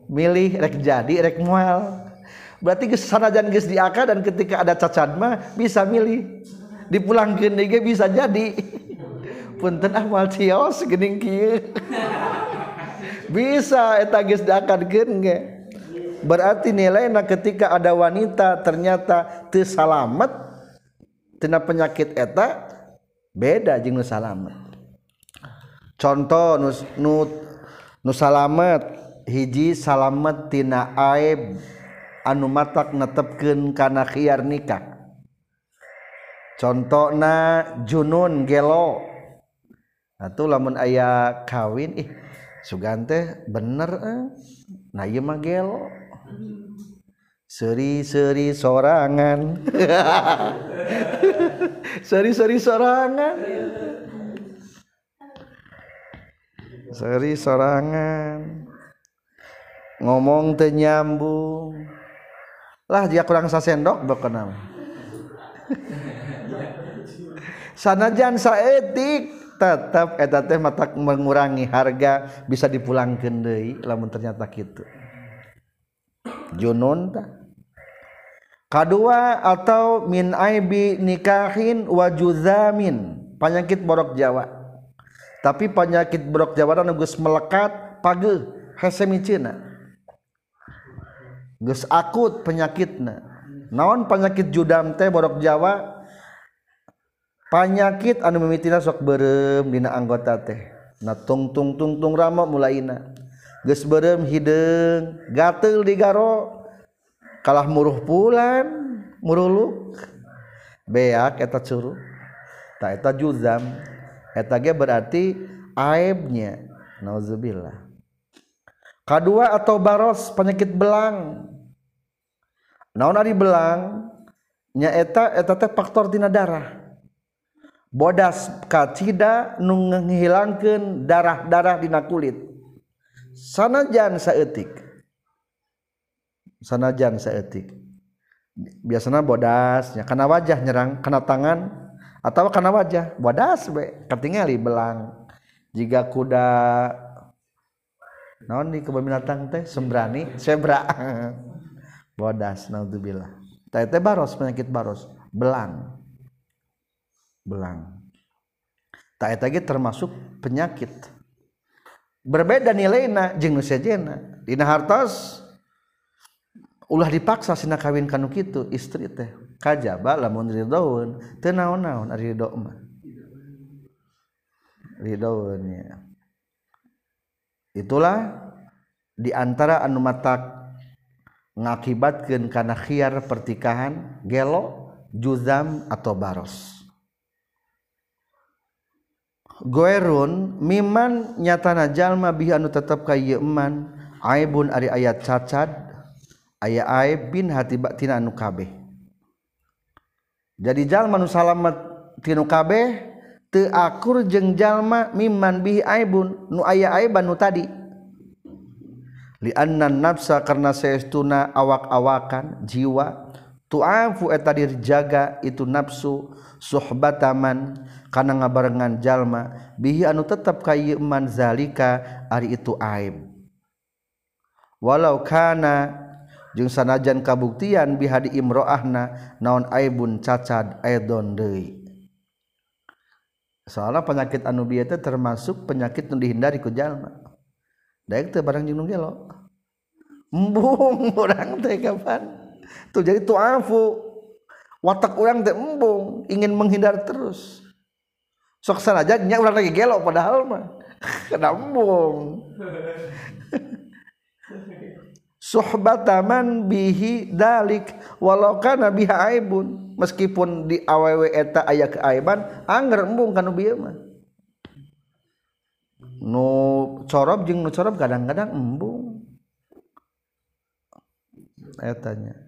Milih rek jadi rek moal berarti sanajan geus diaka dan ketika ada cacat mah bisa milih. Dipulangkeun deui bisa jadi. *laughs* Punten ah mal cios geuning kieu. *laughs* Bisa eta geus diakarkeun ge. Berarti nilainya ketika ada wanita ternyata teu salamet penyakit eta beda jeung salamet contoh nus, nu, nu salamet. Hiji salamet tina aib anu matak netepkeun kana khiar nikah. Contohna junun gelo. Atuh lamun aya kawin ih sugante bener eh. nah ieu mah gelo. Seri-seri sorangan. *laughs* Seri-seri sorangan. Seri sorangan. Ngomong teu nyambung. Lah dia kurang sasendok bekenam *laughs* sanajan saetik tetap eta teh mata mengurangi harga bisa dipulangkeun deui lamun ternyata kitu. Junun tah kadua atau min aibi nikahin wa juzamin penyakit borok Jawa tapi penyakit brok jawaran geus melekat page hese micina geus akut penyakitna. Naon penyakit judam teh borok Jawa? Penyakit anu mimitina sok berem dina anggota teh. Na tung tung tung tung rama mulaina. Geus berem hideung gatel di garo. Kalah muruh pulan muruluk beak eta curuh. Tak eta juzam etage berarti aibnya. Nauzubillah. Kedua atau baros penyakit belang. Naon ari belang? Nya eta eta teh faktor tina darah. Bodas kacida nu ngehilangkeun darah-darah dina kulit. Sanajan saeutik. Sanajan saeutik. Biasanya bodasnya karena wajah nyerang kena tangan. Atau karena wajah. Bodas be. Ketinggali belang. Jika kuda. Naon di kebun binatang teh? Sembrani sebra bodas *laughs* naudzubillah. Teh teh baros penyakit baros. Belang. Belang. Tak eta termasuk penyakit. Berbeda nilainya jeung sejena. Dina hartos ulah dipaksa sina kawin kanu kitu istri teh kajaba lamun ridhoun teu naon-naon? Ridho mah. Ridhoun ya. Itulah diantara anu matak ngakibatkeun kana khiar pertikahan gelo juzam atau baros. Goerun miman nyatana jalma bihi anu tetep ka ieu eman. Aibun ari ayat cacat aya aib bin hati batina anu kabeh. jadi jalma nu salamet tinu kabeh teu akur jeung jalma mimman bihi aibun nu aya aiban nu tadi. Li anna nafsa karena saestuna awak-awakan jiwa tu'afu eta dirjaga itu nafsu suhbataman kana ngabarengan jalma bihi anu tetep ka man zalika ari itu aib. Walau kana jeung sanajan kabuktian bihadi imroahna naon aibun cacad aidon deui. Soalnya penyakit anu bieu teh termasuk penyakit nu dihindari ku jalma. Daek teh barang jeung nu gelo. Embung *laughs* urang teh kapan? Tuh jadi tuafu watak orang teh embung ingin menghindar terus. Sok sanajan nya urang lagi gelo padahal mah. *laughs* Kena embung. *laughs* suhbataman bihi dalik walau kana biha aibun. Meskipun di awewe eta aya keaiban anger embung kanu bieu mah. Nu corob jeung nu corob kadang-kadang embung. Etanya.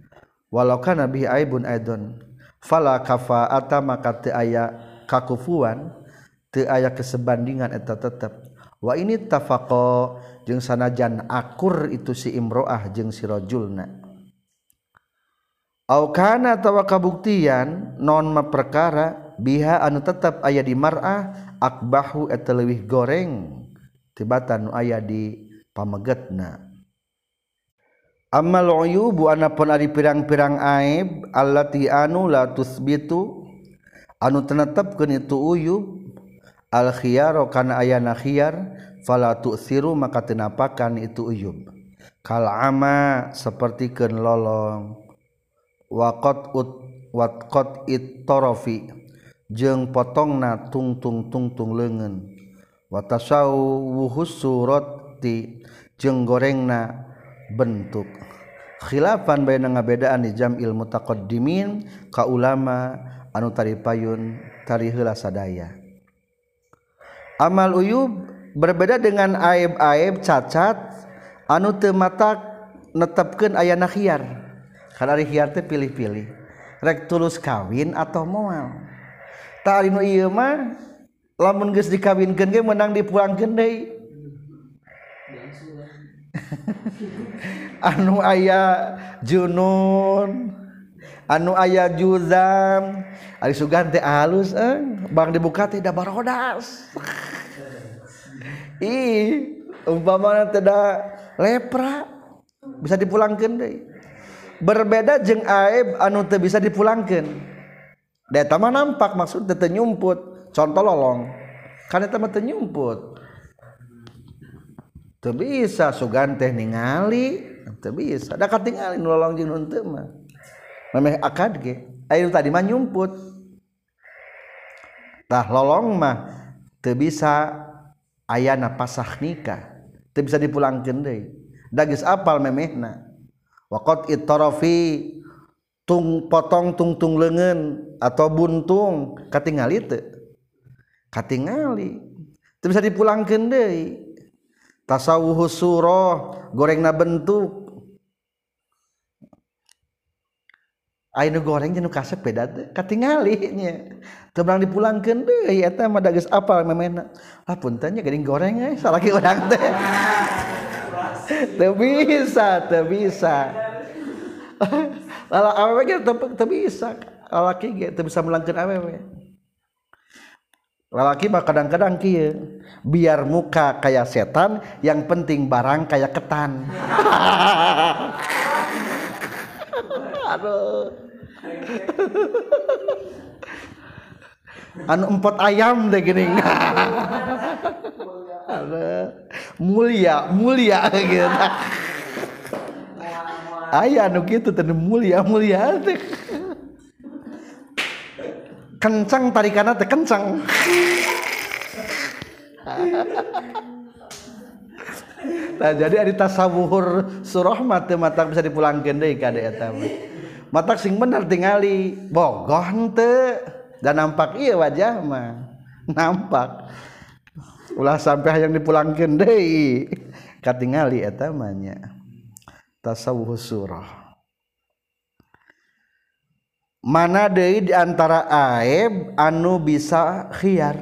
Walau kana biha aibun aidon. Fala kafaata maka teu aya kakufuan teu aya kesebandingan eta tetep. Wa ini tafaqo jeung sanajan akur itu si imroah jeung sirojulna kana tawa kabuktian non perkara biha anu tetap ayah di marah akbahu eta leuwih goreng tibatan nu aya di pamegetna. Amal uyubu anapun ari pirang-pirang aib allati anu la tusbitu anu tetepkeun itu uyub al khiyaro kana ayana khiyar fala tu'siru maka tenapakan itu uyub. Kal ama sapertikeun lolong. Waqat ut waqat it tarafi jeung potongna tungtung-tungtung leungeun wa tasawwuhus surati jeung gorengna bentuk. Khilafan baina ngabedaan di jamil mutaqaddimin ka ulama anu tari payun tari heula sadaya. Amal uyub berbeda dengan aib-aib cacat anu temata netepkan ayah nakhiar karena rihiar teh pilih-pilih. Rek tulus kawin atau mual. Tak arinu iya mah lamun geus dikawinkeun ge menang dipulangkeun deui. *laughs* Anu ayah junun anu ayah juzam. Ari sugan teh halus eh. Bang dibuka teh da barodas *laughs* Ih, umpamana tidak lepra bisa dipulangkan deh. Berbeda jeung aib anu teu bisa dipulangkeun. Da eta mah nampak maksud teu nyumput, contoh lolong. Kan eta mah teu nyumput. Teu bisa sugan teh ningali, teu bisa. Da katingali nu lolong jeung nu teu mah. Memeh akad ge. Ayeuna tadi mah nyumput. Tah lolong mah teu bisa ayana pasah nikah teu bisa dipulangkeun deui. Dagis apal memehna. Wakot ittarafi tung potong tungtung lengan atau buntung. Katingali teu. Katingali. Teu bisa dipulangkeun deui. Tasawuh surah gorengna bentuk. Ayo goreng jenuh kasep beda teh katinggalinya tebrang dipulangkan deh ya teh mah dages apal memena ah puntennya geuning goreng eh salaki orang teh. Teu bisa teu bisa. Lala awewe ge teu bisa. Lalaki ge teu bisa melangkeun awewe. Lalaki mah kadang-kadang kieu biar muka kayak setan yang penting barang kayak ketan. *laughs* Aduh. *laughs* anu empat ayam deh gini. Mulia mulia gitu. Ayah nu gitu tadi mulia mulia teh. Kencang tarikannya teh kencang. Nah jadi ada tasawuhur surahmat mata bisa dipulangkan deh kada eta mata sing bener tingali bogoh hente dan nampak iya wajah mah. *laughs* Nampak. Ulah sampai yang dipulangkan deh katingali eta mah nya tasawuh surah. Mana deui di antara aib anu bisa khiar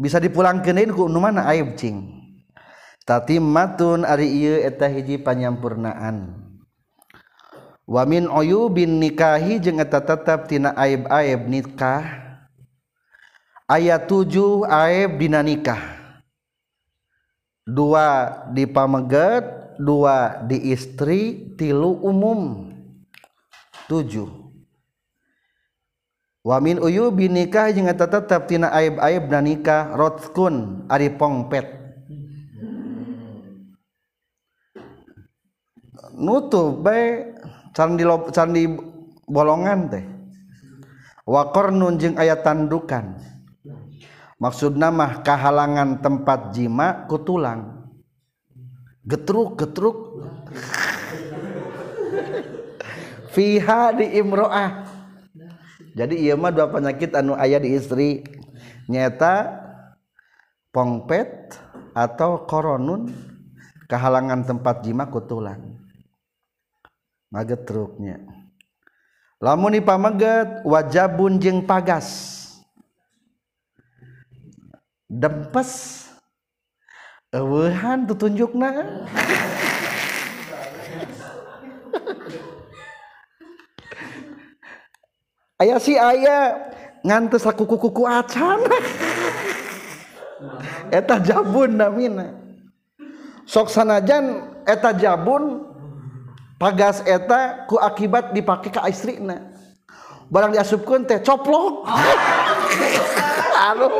bisa dipulangkeun ku nu mana aib cing? Tatimmatun ari ieu eta hiji panyampurnaan wa min uyubin nikahi jeung eta tetep tina aib-aib nikah. Ayat 7 aib dina nikah. Dua di pameget dua di istri tilu umum. Tujuh. Wamin uyu bin nikah jeung eta tetep tina aib-aib dan nikah. Rotkun ari pongpet. Nutup bae candi candi bolongan teh. Wa qarnun jeung aya tandukan. Maksudna mah kahalangan tempat jima ku tulang. Getruk getruk. *laughs* Fiha di imro'ah. Jadi iya mah dua penyakit anu ayah di istri. Nyata pongpet atau koronun kehalangan tempat jima kutulan maget truknya. Lamun pamaget wajabun jeng pagas. Dempes. Eueuhan tutunjukna. Aya si aya ngantes aku kuku acan. Eta jabun namina. Sok sanajan eta jabun pagas eta ku akibat dipakai ke istri na barang diasupkan teh coplok. *laughs* Aduh.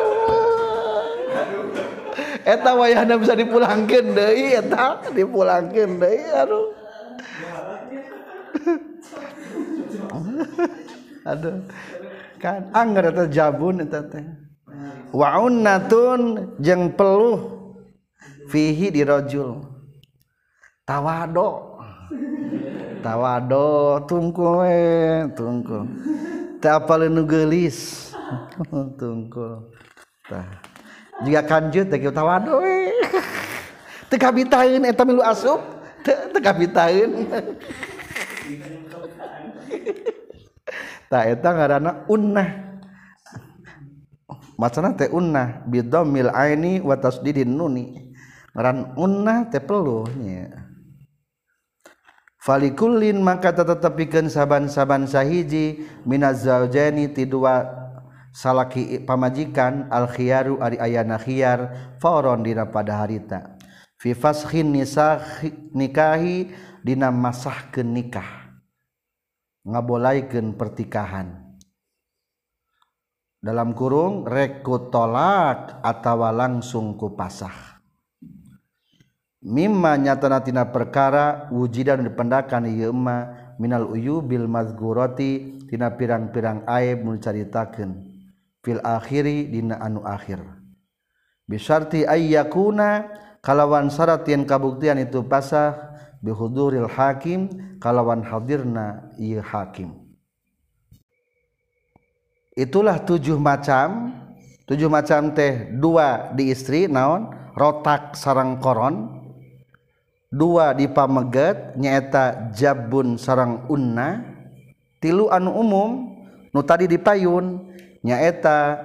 Eta wayahna bisa dipulangkan deui eta dipulangkan deui aduh. *laughs* Aduh. Kan anggar eta jabun eta teh. Waunnatun jeung peluh fihi dirajul tawado. Tawado tungkul we tungkul. Teu apal nu geulis. *laughs* Tungkul. Tah. Jika kanjut teh tawado we. *laughs* Teu kabitaeun eta milu asup. Teu kabitaeun *laughs* tah eta ngaranna unnah. Macana teh unnah. Bidomil aini wa tasdidin nuni. Ngaran unnah teh peluh nya falikullin maka tetepikeun saban-saban sahiji minaz zaujaini ti dua salaki pamajikan al khiyaru ari ayana khiyar fauron dina pada harita. Fi fashin nikahi dina masahkeun nikah. Ngabolaikeun pertikahan. Dalam kurung reku tolak atau langsung ku pasah mimma nyatanatina perkara wujidan dipendakan ieu ma minal uyubil mazgurati tina pirang-pirang aib mun caritakeun fil akhiri dina anu akhir. Bisyarti ayyakuna kalawan syarat yang kabuktian itu pasah bihuduril hakim kalawan hadirna ieu hakim. Itulah tujuh macam tujuh macam teh dua di istri naon rotak sarang koron dua di pameget nyaeta jabun sarang unna. Tilu anu umum nu tadi dipayun nyaeta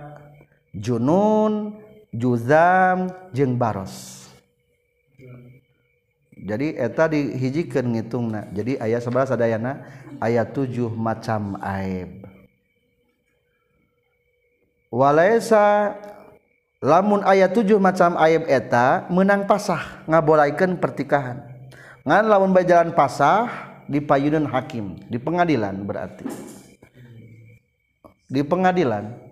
junun juzam jeung baros. Jadi eta dihijikeun ngitungna. Jadi aya 11 sadayana ayat 7 macam aib. Walaisa lamun ayat 7 macam aib eta menang pasah ngabolaikan pertikahan. Ngan lamun bajalan pasah di payunan hakim. Di pengadilan berarti. Di pengadilan.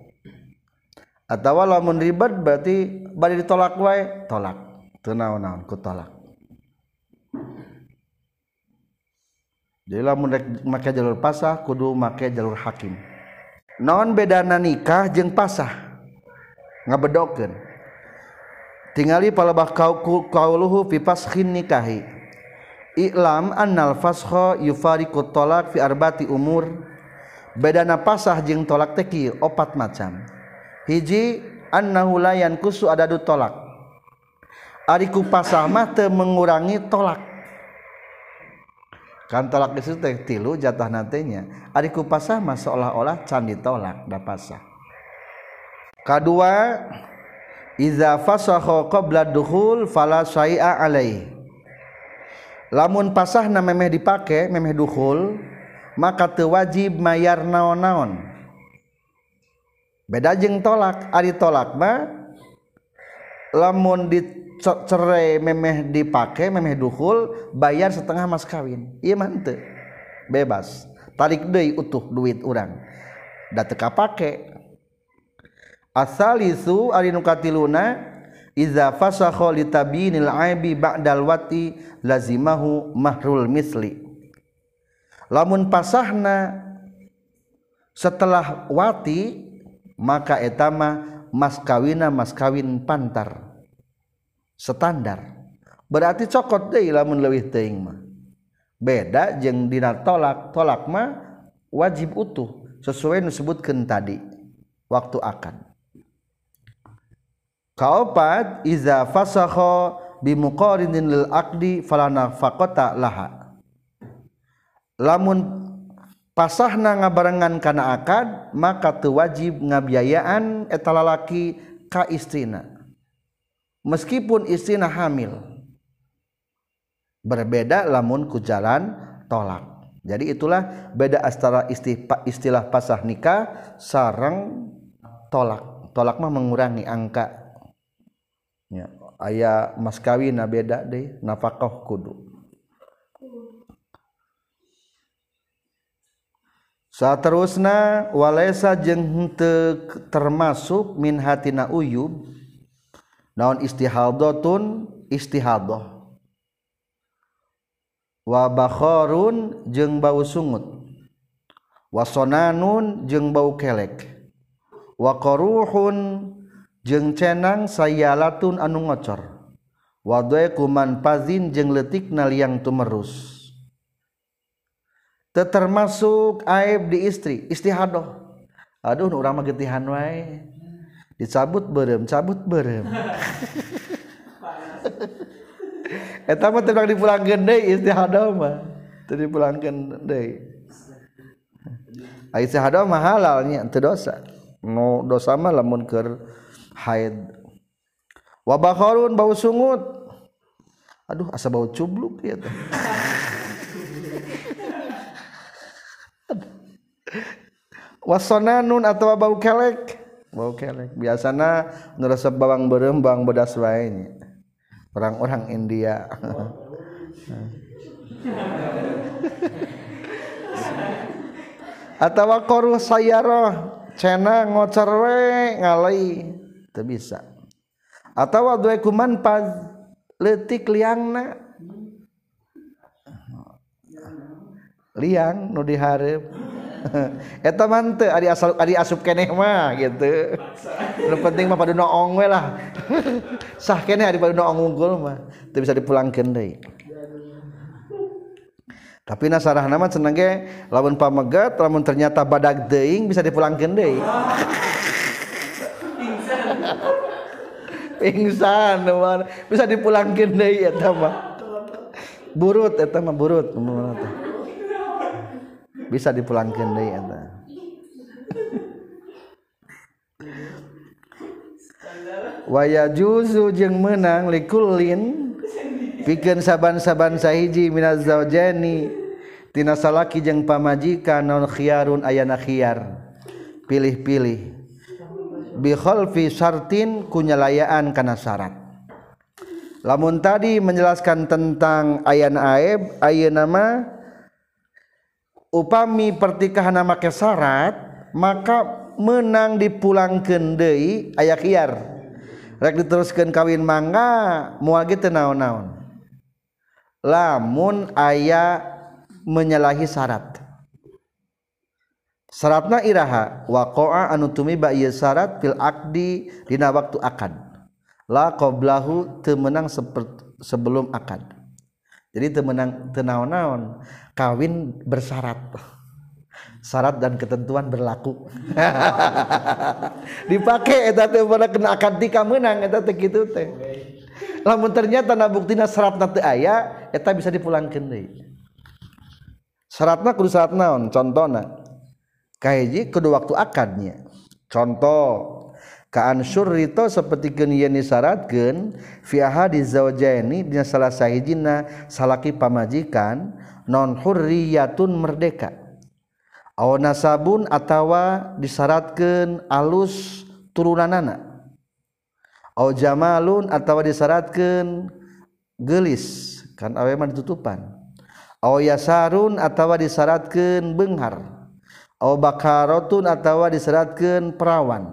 Atau lamun ribet berarti bari ditolak wae tolak. Teu naon-naon ku tolak. Jadi lamun make jalur pasah kudu make jalur hakim. Non bedana nikah jeng pasah ngabedokeun. Tingali palebah qauluhu fi fashin nikahi. I'lam annal fasha yufariqu talaq fi arbati umur. Bedana pasah jeung tolak teki opat macam. Hiji annahu la yankusu adadu tolak. Ariku pasah mah teu mengurangi tolak. Kan tolak itu teh tilu jatah nantenya. Ariku pasah mah seolah-olah can ditolak da pasah kedua iza fasakha qabla dukhul fala syai'a alai lamun pasah na memeh dipake memeh dukhul maka teu wajib mayar naon-naon. Beda jeung tolak ari tolak mah lamun di cerai memeh dipake memeh duhul bayar setengah mas kawin. Iya mante bebas. Tarik deui utuh duit orang da teka pake asalisu ari nu katiluna iza fasakha li tabinil aibi ba'dal wati lazimahu mahrul misli. Lamun pasahna setelah wati maka etama mas kawina mas kawin pantar. Standar. Berarti cokot deh lamun leuwih teuing mah. Beda jeung dina tolak tolak mah wajib utuh sesuai disebutkan tadi waktu akan kaopat iza fasakha bimuqarinin lil aqdi falana faqata laha. Lamun pasahna ngabarengan kana akad maka teu wajib ngabiayaan eta lalaki ka istrina. Meskipun istrina hamil. Berbeda lamun ku jalan tolak. Jadi itulah beda astara istilah pasah nikah sarang tolak. Tolak mah mengurangi angka aya maskawin na beda de nafakoh kudu. Saat terusna walesa jeng termasuk min hatina uyub naon istihadotun istihadoh wa bakhorun jeung bau sungut. Wasonanun jeung bau kelek. Wa qaruhun jeng cenang saya latun anu ngocor. Wadoe kuman pazin jeng letik naliang tumerus. Termasuk aib di istri istihadoh aduh nu urang mah getihan wae. Dicabut berem cabut berem *laughs* eta mah teu dipulangkeun deui istihadoh mah. Teu dipulangkeun deui. Istihadoh mah halal nya teu dosa. Nu no, dosa mah lamun keur haid. Wa bakharun bau sungut. Aduh asa bau cubluk ya teh *laughs* wasonanun atau bau kelek? Bau kelek. Biasana ngerasa bawang berembang bedas lainnya orang-orang India. *laughs* Atau koruh sayaroh cena ngocer we ngalai teu bisa. Atawa dua kuman pad letik liangna. Liang nu diharap *laughs* eta mante ari asal ari asup keneh mah gitu. Nu penting mah pada noong we lah. *laughs* Sah keneh ari pada noong unggul mah teu bisa dipulangkeun deui. Tapi nasarah nama seneng ge lamun pamegat lamun ternyata badak deing bisa dipulangkeun deui. *laughs* pingsan nuan bisa dipulangkeun deui eta mah burut eta mah burut. Bisa dipulangkeun deui eta waya juzu jeng menang likulin. Pikeun saban-saban sahiji minaz zaujani tina salaki jeung pamajikan non khiarun ayana khiyar. Pilih-pilih. bikholfi syartin kunyalayaan kana syarat. Lamun tadi menjelaskan tentang ayan aib ayeuna nama upami pertikahan nama syarat maka menang dipulangkeun deui aya khiar rek diteruskeun kawin mangga moal gitu naon-naon. Lamun aya menyalahi syarat. Syaratna iraha waqa'a anu tumiba ieu syarat fil aqdi dina waktu akad. La qablahu teu menang sebelum akad. Jadi teu menang teu naon-naon kawin bersyarat syarat dan ketentuan berlaku. *laughs* Dipakai eta teh pada kena akad tika menang eta teh kitu teh. Lamun ternyata na buktina syaratna teu aya eta bisa dipulangkeun deui. Syaratna kudu syarat naon? Contona kahiji kudu waktu akadnya. Contoh kaan syurrito seperti yen disyaratkeun fi ahadi zaujaini dina salah sahijina salaki pamajikan non hurriyatun merdeka. Aw nasabun atawa disyaratkeun alus turunanana. Aw jamalun atawa disyaratkeun gelis kan awe ditutupan. Aw yasarun atawa disyaratkeun beunghar aw bakaratun atawa disyaratkeun perawan.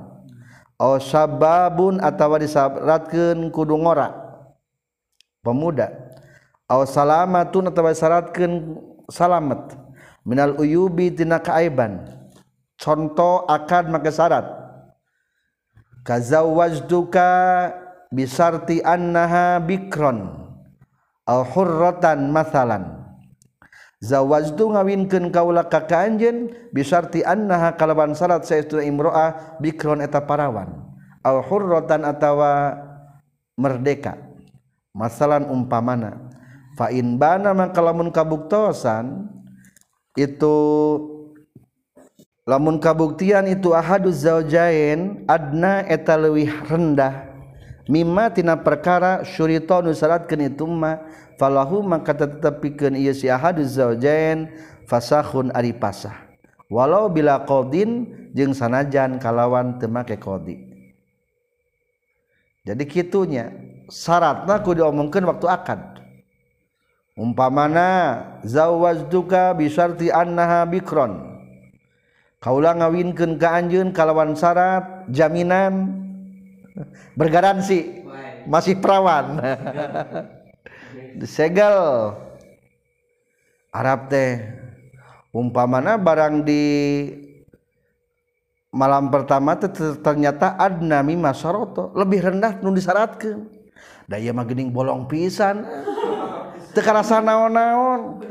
Aw sababun atawa disyaratkeun kudu ngora. Pemuda. Salamatun atau syaratkan salamet. Minal uyubi tina kaaiban. Contoh akan maka syarat kazawwajtuka bisarti annaha bikron. Al hurratan masalan zawajtu ngawinkeun kaula ka kanjeun bisarti annaha kalawan syarat saestu imro'ah bikron eta parawan. Aw hurratan atawa merdeka. Masalan umpamana fa in bana maka lamun kabuktosan itu lamun kabuktian itu ahaduz zaujain adna eta leuwih rendah. Mimma tina perkara syurita nu syaratkeun itu mah falahu maka tetep pikeun ieu si ahaduz zaujain fasakhun ari pasah. Walau bila qadin jeung sanajan kalawan teu make qadi. Jadi kitunya syaratna kudu diomongkeun waktu akad. Umpamana zawwajtuka bisarti annaha bikron. Kaulah ngawinkeun ka anjeun kalawan syarat jaminan bergaransi masih perawan *laughs* disegel. Arab teh umpamana barang di malam pertama ternyata adnami masoroto lebih rendah nu disyaratkan daya mah gening bolong pisan. *laughs* Teu karasa naon-naon.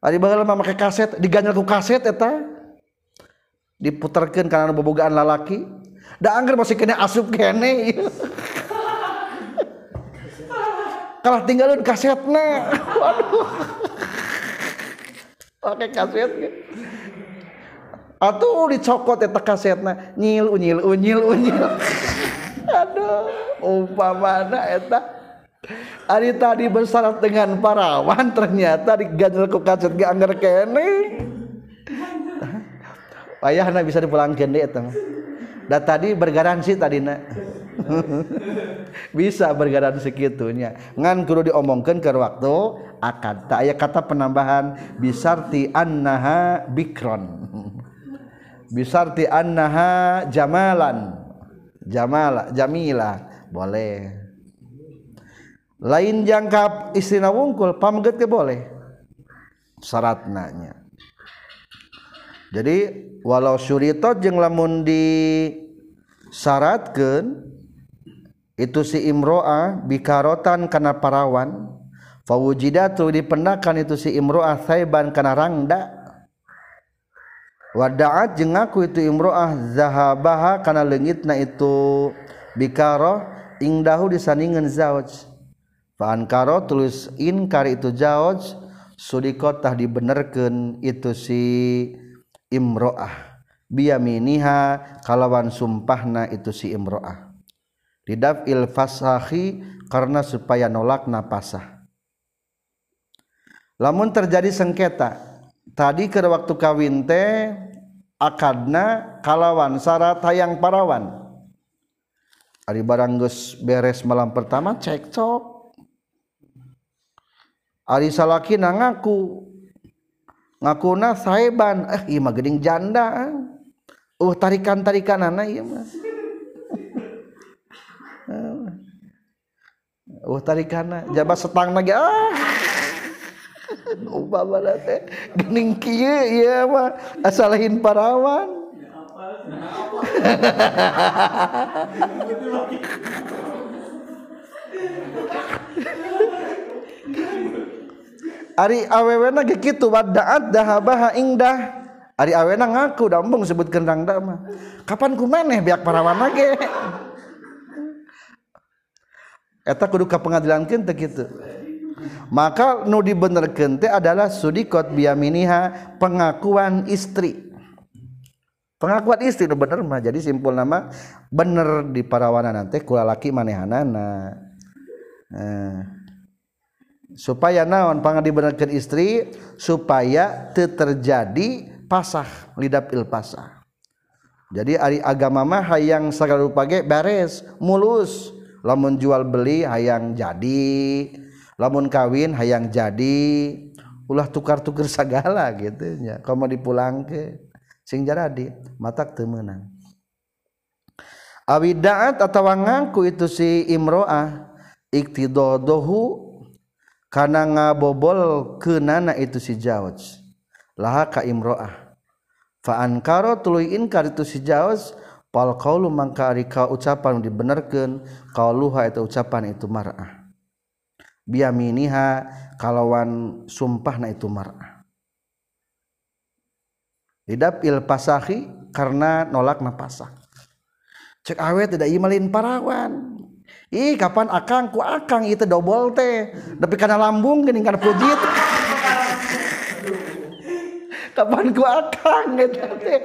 Ari baheula mah make kaset diganjal ku kaset eta. Diputerkeun kana bobogaan lalaki. Da angger masih kena asup kene. *laughs* kalah tinggalin kasetnya. Waduh. Pakai kaset atau dicokot eta kasetnya. Nyil unyil unyil unyil aduh umpamana eta. Ari tadi bersyarat dengan parawan ternyata diganjel ku kaset ge anggar kene. Payahna bisa dipulangkeun deui eta mah. Da tadi bergaransi tadi nak. *laughs* Bisa bergaran sekitunya ngan kudu diomongkan ke waktu akad. Tak aya kata penambahan bisarti annaha bikron. *laughs* Bisarti annaha jamalan. Jamala jamila. Boleh. Lain jangkap istrina wungkul pamget ke boleh. Syarat nanya jadi walau surito jeung lamun di syaratkan itu si imro'ah bikarotan kana parawan fawujidatu dipendakan itu si imro'ah saiban kana rangda. Wada'at jeung aku itu imro'ah zahabaha kana leungitna itu bikaroh ingdahu disandingan zauj. Fankaro tulis inkar itu jauj sudikotah dibenerkan itu si imro'ah. Biyaminiha kalawan sumpahna itu si imro'ah. Didaf'il fasahi karena supaya nolak napasah lamun terjadi sengketa tadi ke waktu kawin teh akadna kalawan syarat hayang parawan. Ari barang geus beres malam pertama cekcok ari salakina ngaku ngakuna saeban eh ieu mah geuning janda eh. uh tarikan-tarikanana ieu mah. Eh, uh tarikana jabat setang lagi ah. Ubah mana teh geuning kieu ieu mah. Asalahin parawan. *laughs* Ari awewena ge kitu wadaat dahabaha ingdah. Ari awena ngaku dambung sebut kendang dama. Kapan ku maneh biak parawana ge. Eta kudu ka pengadilan kente gitu. Maka nu dibenerkeun teh adalah sudikot biyaminiha pengakuan istri. Pengakuan istri nu bener mah jadi simpul nama bener di parawana nanti kulalaki manehanana. Nah. Supaya naon pangga dibenerkeun istri supaya terjadi pasah lidah il pasah. Jadi ari agama mah hayang sagala rupa ge beres mulus. Lamun jual beli hayang jadi lamun kawin hayang jadi. Ulah tukar-tukar *laughs* segala gitu ya kalau dipulang ke sing jaradi matak temenang awidaat atau ngaku itu si imroah iktidodohu karena ngabobol ke nana itu si jawaj laha ka imroah. Fa ankaro tuluy inkar itu si jawaj pal qaulu mangka ari ka ucapan dibenerkeun qauluha itu ucapan itu mar'ah. Biyaminiha kalawan sumpahna itu mar'ah. Lidap il pasahi karena nolak napasah cek awet tidak imalin parawan Ih kapan akang? Ku akang itu dobol teh. Tapi karena lambung gini karena pujit. *laughs* Kapan ku akang gitu teh?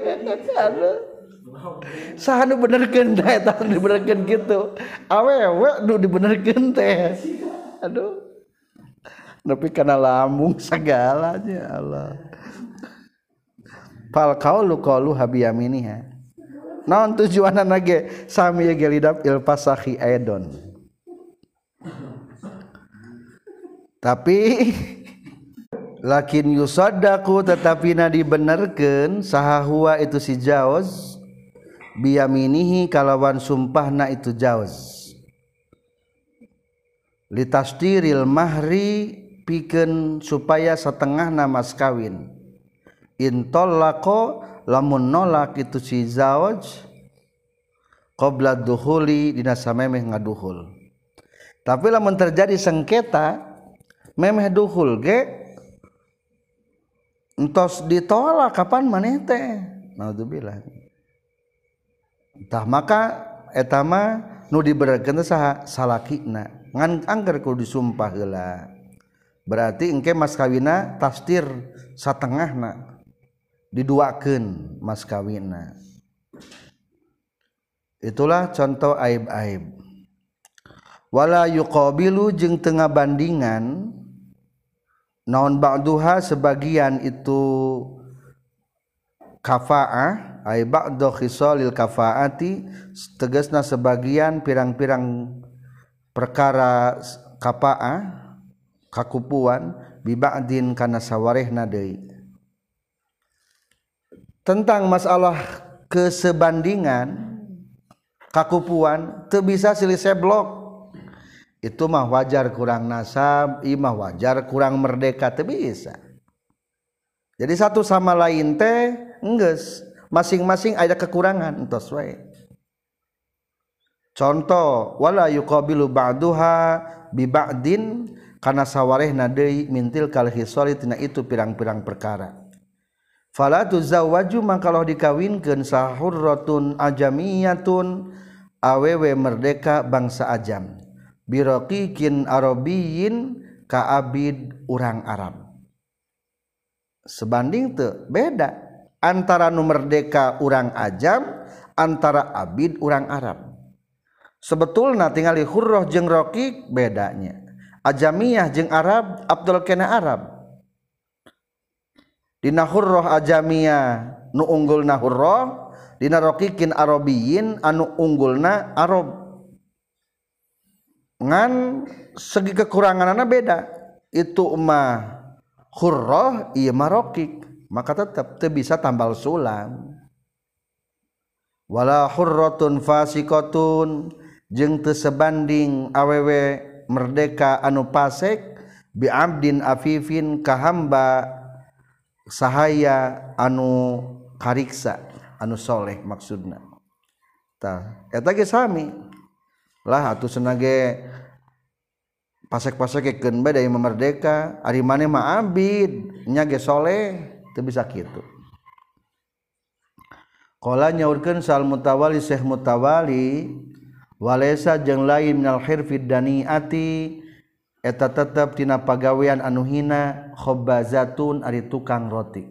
Sahanu benerkan teh tahun dibenerkeun gitu awewe duh dibenerkeun teh. Aduh. Tapi karena lambung segalanya Allah. Fal kaulu kaulu habiyaminiha naon tujuan ge sami ge lidap il pasahi aidon tapi lakin yusadaku tetapi na dibenerken sahahua itu si jaos biyaminihi kalawan sumpah na itu jaos litastiril mahri piken supaya setengah nama kawin. Intolako lamun nolak itu si zawaj qabla duhuli dina samemeh ngaduhul tapi lamun terjadi sengketa memeh duhul ge entos ditolak kapan maneh teh? Naudzubillah tah maka etama nu diberatkeun saha salakina. Ngan angger kudu disumpah heula. Berarti engke mas kawina tafsir satengahna. Diduakeun mas kawina. Itulah contoh aib-aib. Wala yuqabilu jeung tengah bandingan naon ba'duha sebagian itu kafa'ah ay ba'du khisalil kafa'ati tegasna sebagian pirang-pirang perkara kafa'ah kakupuan bi ba'din kana sawarehna deui tentang masalah kesebandingan kakupuan teu bisa silih seblok itu mah wajar kurang nasab imah wajar kurang merdeka teu bisa. Jadi satu sama lain teh enggeus masing-masing ada kekurangan entos wae. Contoh wala yuqabilu ba'duha bi ba'din kana sawarehna deui mintil kal hisali tina itu pirang-pirang perkara fala tuzawwaju mangkaloh dikawinkeun sahurratun ajamiyatun awewe merdeka bangsa ajam. Biroqikin arabiyin ka abid urang Arab. Sebanding teu beda antara nu merdeka urang ajam antara abid urang Arab. Sebetulnya tingali hurroh jeung roqiq bedanya. Ajamiyah jeung Arab Abdul kena Arab. Dina hurroh ajamia nu unggul na hurroh Dina rokikin arobiyin anu unggul na arob. Ngan segi kekurangan anak beda. Itu mah hurroh iya marokik maka tetap te bisa tambal sulam. Wala hurrotun fasikotun jeng tesebanding awewe merdeka anu pasek biabdin afifin kahamba sahaya anu kariksa anu soleh maksudna. Ta eta ge sami. Lah atuh senage pasek-pasek keun bae dari memerdeka ari mane mah abid nya ge soleh teu bisa kitu. Qala nyaurkeun sal mutawali syekh mutawali walaysa jeung lain minal hirfid daniati eta tetep tina pagawean anu hina khabazatun ari tukang roti.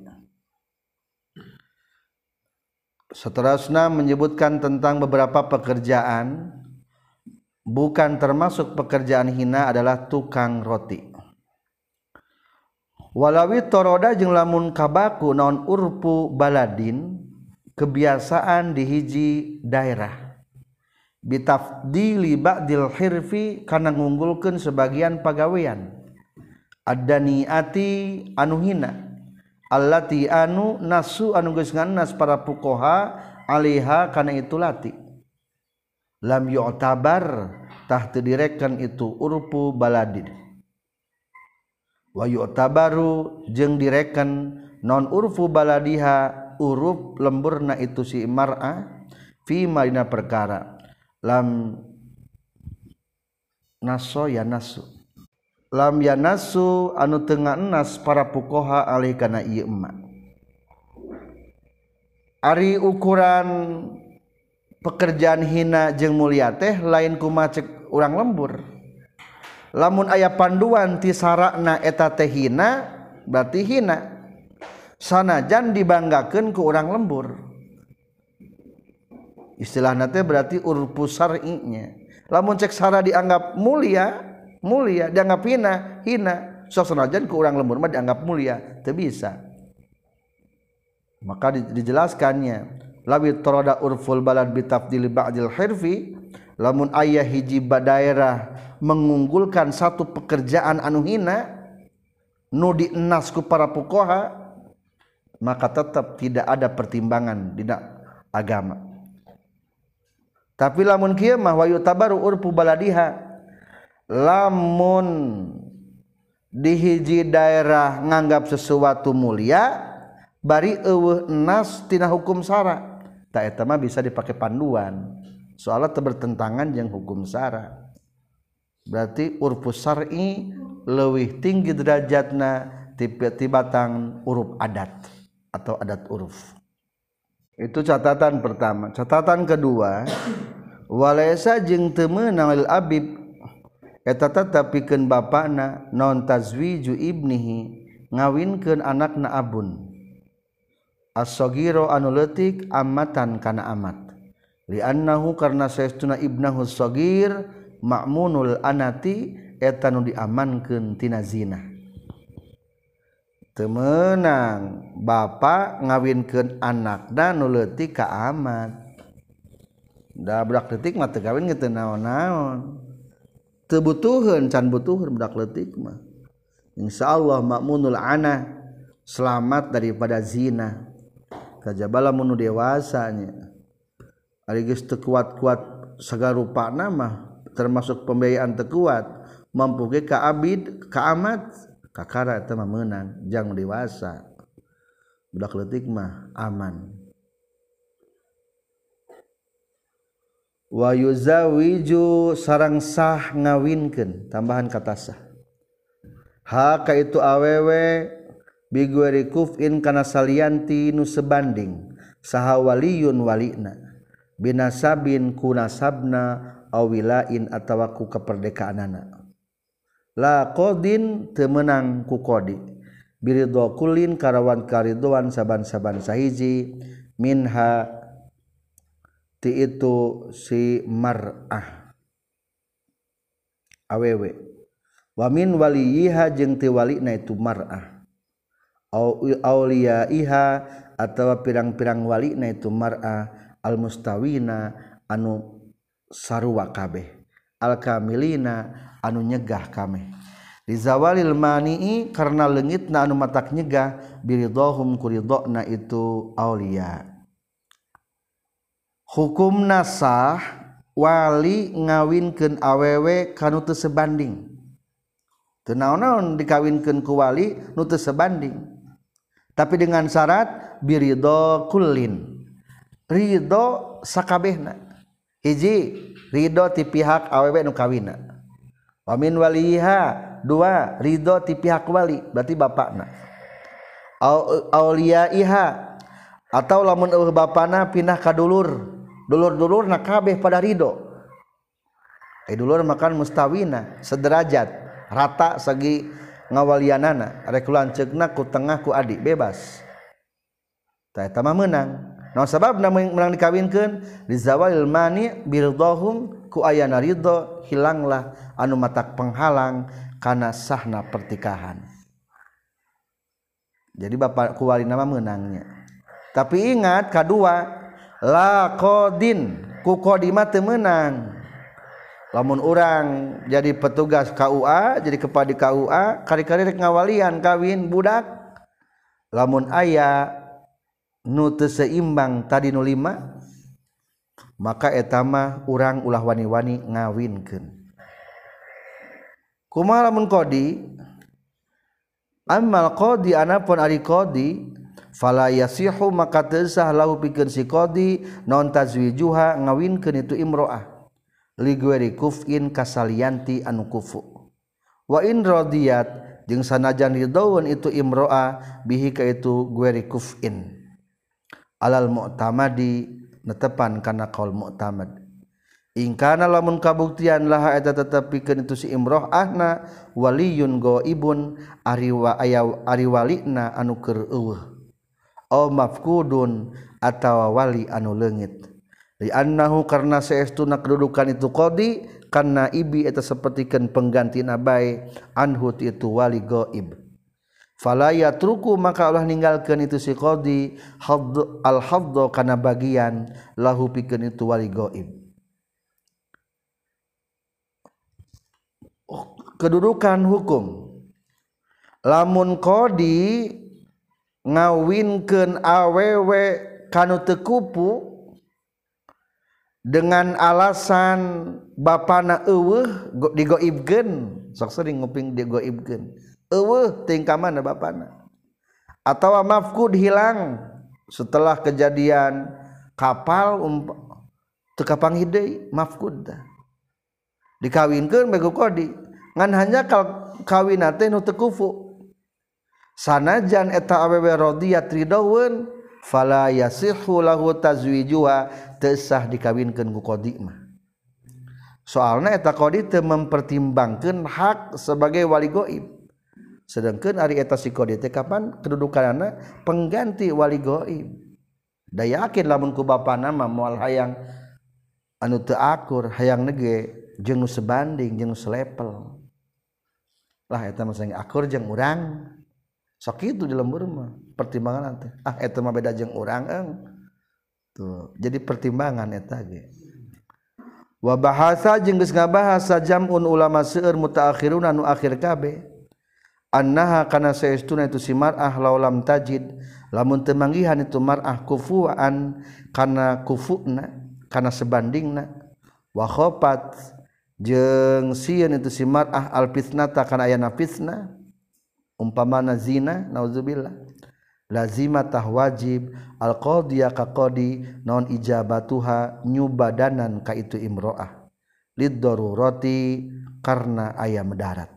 Seterusnya menyebutkan tentang beberapa pekerjaan bukan termasuk pekerjaan hina adalah tukang roti. Walawi toroda jeung lamun kabaku naon urpu baladin kebiasaan di hiji daerah bitafdili ba'dil hirfi kana ngunggulkeun sebagian pagawean. Adaniati anu hina allati anu nasu anu geus ngannas para pukoha alaiha kana itu lati. Lam yu'tabar tah direkan itu urpu baladin wa yu'tabaru jeung direkan non urfu baladiha urup lemburna itu si mar'a fi marina perkara lam naso ya nasu. Lam ya nasu anu tengah enas para pukoha alih kana ieu emak ari ukuran pekerjaan hina jeung mulia teh lain kumacek urang lembur. Lamun aya panduan ti sarakna eta teh hina berarti hina. Sanajan dibanggakeun ku urang lembur. Istilahna teh berarti urpu syar'inya. Lamun cek sara dianggap mulia mulia dianggap hina hina sok sanajan ku urang lembur mah dianggap mulia teu bisa. Maka dijelaskannya lawi toroda urful balad bitafdili ba'dil hirfi lamun ayah hiji daerah mengunggulkan satu pekerjaan anu hina nudinasku para pukoha maka tetap tidak ada pertimbangan tidak agama tapi lamun kieu mah wayu tabaru urpu baladiha. Lamun di hiji daerah nganggap sesuatu mulia bari eueuh nas tina hukum sara. Tak eta mah bisa dipakai panduan. Soalnya bertentangan yang hukum sara. Berarti urfu syar'i leuwih tinggi derajatna tiba-tiba tang uruf adat atau adat uruf. itu catatan pertama. Catatan kedua walaisa jeung temenang Abib. Eta tetap bapana non tazwiju ibnihi ngawinkeun anakna abun. As-sagiro anu leutik amatan kana amat. Liannahu karna saestuna ibnahu sagir ma'munul anati eta nu diamankeun tina zina. temenang. Bapak ngawinkan anak dan nuletik ke amat. Da budak letik mah kawin gitu naon-naon. Tebutuhan can butuhan budak letik mah. Insya Allah makmunul anak selamat daripada zina. Kajabala munu dewasanya Arigis tekuat-kuat segarupa nama termasuk pembiayaan tekuat mampu ke abid ke amat kakara eta mah meunang jang dewasa. Budak letik mah aman. Wayuzawiju sarang sah ngawinkeun tambahan kata sah. Haka itu awewe bigueri kufin kana salianti nu sebanding. Saha waliyun walina. Binasabin kunasabna awilain atawa ku keperdekaanana la qdin temenang kukodi biridho kulin karawan karidoan saban-saban sahiji. Minha ti itu si mar'ah. Awewe wamin waliyiha jeung ti walina itu mar'ah. Au aulia iha atau pirang-pirang wali na itu mar'ah al mustawina anu sarua kabeh. Al kamilina anu nyegah kami. Rizawalil manii karena lengit na anu matak nyegah biridohum kuridokna itu aulia. Hukum nasah wali ngawinkan awewe kanu sebanding. Tenaon-naon dikawinkan ku wali nutu sebanding. Tapi dengan syarat birido kulin ridho sakabehna. Hiji ridho ti pihak awewe nu kawina. Wamin waliha dua ridho ti pihak wali berarti bapakna. Aulia iha atau lamun eueuh bapana pindah ka dulur. Dulur-dulur na kabeh pada ridho. Eh dulur makan mustawina sederajat rata segi ngawalianana rek lanceukna ku tengah ku adik bebas. Tah eta mah meunang. Naon sababna meunang dikawinkeun? Rizawil mani birdahum ku ayana ridho hilanglah anu matak penghalang karena sahna pertikahan. Jadi bapak kuwali nama menangnya. Tapi ingat kedua la kodin ku teu meunang. lamun orang jadi petugas KUA jadi kepada KUA kari-kari ngawalian kawin budak. Lamun ayah nu seimbang tadi nu lima maka etama orang ulah wani-wani ngawinkan kumaha lamun qadi amal qadi anapun ari qadi fala yasihu maka teusah lahu pikeun si qadi non tazwijuha ngawinkeun itu imroah. Li gueri kufin kasalianti anu kufu. Wa in radiyat jeung sanajan ridhaun itu imroah bihi ka itu gueri kufin alal mu'tamadi netepan kana qaul mu'tamad ingkana lamun kabuktian laha eta tetep pikeun itu si imroh ahna waliyun ibun ari wa aya ari walina anu keur eueuh. Mafkudun atau wali anu legit dianahu karena seestu na kedudukan itu kodi karena ibi itu sepertikan pengganti nabai anhut itu wali goib. Falaya truku maka Allah meninggalkan itu si kodi al haddo karena bagian lahu pikeun itu wali goib kedudukan hukum. Lamun kodi ngawinkeun awewe kanu tekupu dengan alasan bapana eueuh digoibkeun sok sering nguping digoibkeun. Eueuh tingkah mana bapana? Atau mafkud hilang setelah kejadian kapal um, tekapang hidei mafkud dikawinkeun bego kodi ngan hanya kal kawina teh nu teu kufu sanajan eta awewe radiyat ridawun fala yasihu lahu tazwijuha teu sah dikawinkeun ku qadi mah. Soalna eta qadi teu mempertimbangkeun hak sebagai wali goib. Sedangkan ari eta si qadi teh kapan? Kedudukanna pengganti wali goib. Da yakin lamun ku bapana mah moal hayang anu teu akur hayang nege jeung sebanding jeung selepel. lah eta mah akur jeung urang. Sok itu di lembur mah pertimbangan nanti ah eta mah beda jeung urang eng. Tuh jadi pertimbangan eta ge. Wa bahasa jeung geus ngabahasa jamun ulama seueur mutaakhiruna nu akhir kabeh annaha kana saestuna itu si mar'ah laulam tajid. Lamun teu manggihan itu mar'ah kufuan kana kufuna kana sebandingna. Wa khafat jeung sieun itu si mar'ah al fitnata kana aya fitnah. Umpamana zina nauzubillah. Lazimatah wajib alqadhiya ka qadi non ijabatuha nyubadanan ka itu imro'ah. Lid darurati karena ayam darat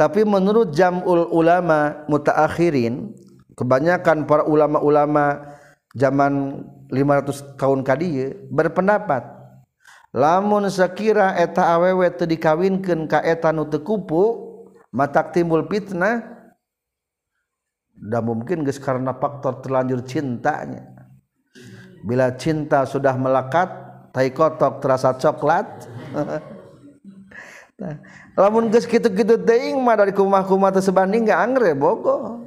tapi menurut jamul ulama mutaakhirin kebanyakan para ulama-ulama zaman 500 tahun kadieu berpendapat lamun sekira eta awewe teu dikawinkeun ka eta nu teu kupu matak timbul fitnah dan mungkin guys karena faktor terlanjur cintanya. Bila cinta sudah melekat tai kotok terasa coklat. *laughs* Nah, lamun geus kitu-kitu teuing mah dari kumah-kumah teu sebanding gak angre bogo.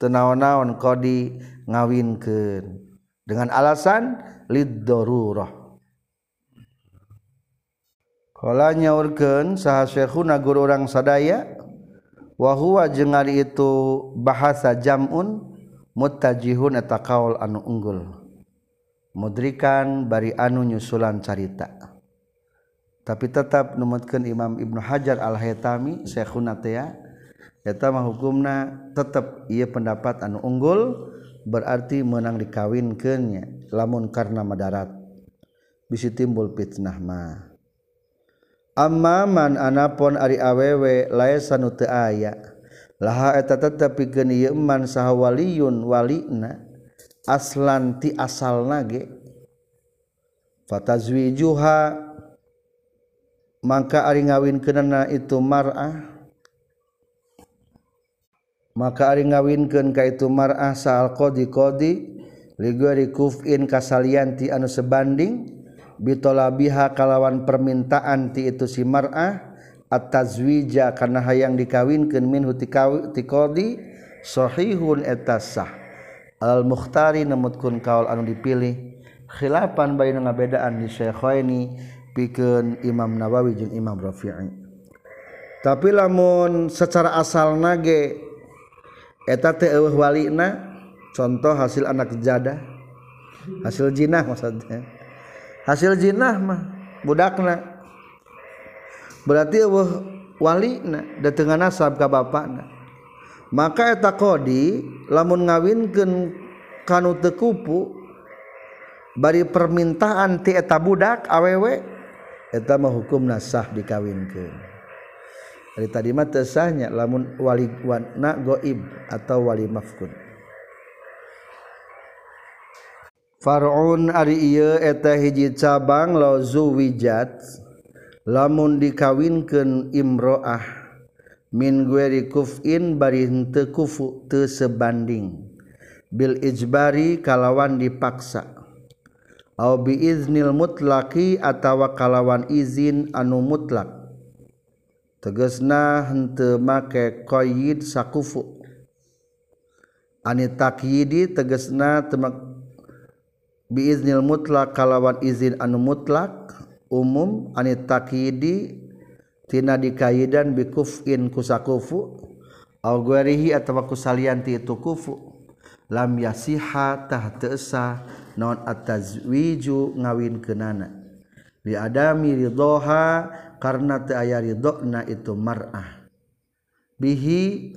Teu naon-naon kodi ngawinkeun. Dengan alasan lid darurah Kalanya nyaurkeun saha syekhuna guru orang sadaya wa huwa itu bahasa jam'un mutajihun eta anu unggul. Mudrikan bari anu nyusulan carita. Tapi tetap numutkeun Imam Ibnu Hajar Al-Haytami syekhuna teh eta mah hukumna tetap ieu pendapat anu unggul berarti menang dikawinkannya lamun karena madarat bisa timbul fitnah mah Amman anapun ari awewe laesan teu aya. Laha eta tetep pikeun ieu man saha waliyun walina aslan ti asalna ge. Fatazwijuha maka ari ngawinkeunna itu mar'ah. Maka ari ngawinkeun ka itu mar'ah saal qadi qadi ligori kufin kasalian ti anu sebanding. bitola biha kalawan permintaan ti itu si mar'ah at-tazwija karena hayang dikawinkeun minhu tikodi sahihun eta sah. Al mukhtari nemutkeun kaul anu dipilih khilafan bari ngabedaan di syaikhaini pikeun Imam Nawawi jeung Imam Rafi'i. Tapi lamun secara asal nage eta teh eueuh walina contoh hasil anak jadah hasil jinah maksudnya. hasil jinnah mah budakna. Berarti eueuh walina da teu ka bapana maka eta kodi lamun ngawinkeun kanu teu kupu bari permintaan ti eta budak awewe eta mah hukumna sah dikawinkeun. Dari tadi mah tesahnya lamun wali wana goib atau wali mafkud Farun ari ieu eta hiji cabang lo zuwijat lamun dikawinkeun imroah min gueri kufin bari henteu kufu teu sebanding bil ijbari kalawan dipaksa. Au bi iznil mutlaqi atawa kalawan izin anu mutlak. Tegasna henteu make qayyid sakufu. Ani takyidi tegasna temak biiznil mutlak kalawan izin anu mutlak umum anit takidi tina dikaidan bikufin kusakufu au guerihi atawa kusalianti itu kufu. Lam yasiha tah teesa non at-tazwiju ngawinkeunana li adami ridhoha karena teu aya ridhona itu mar'ah. Bihi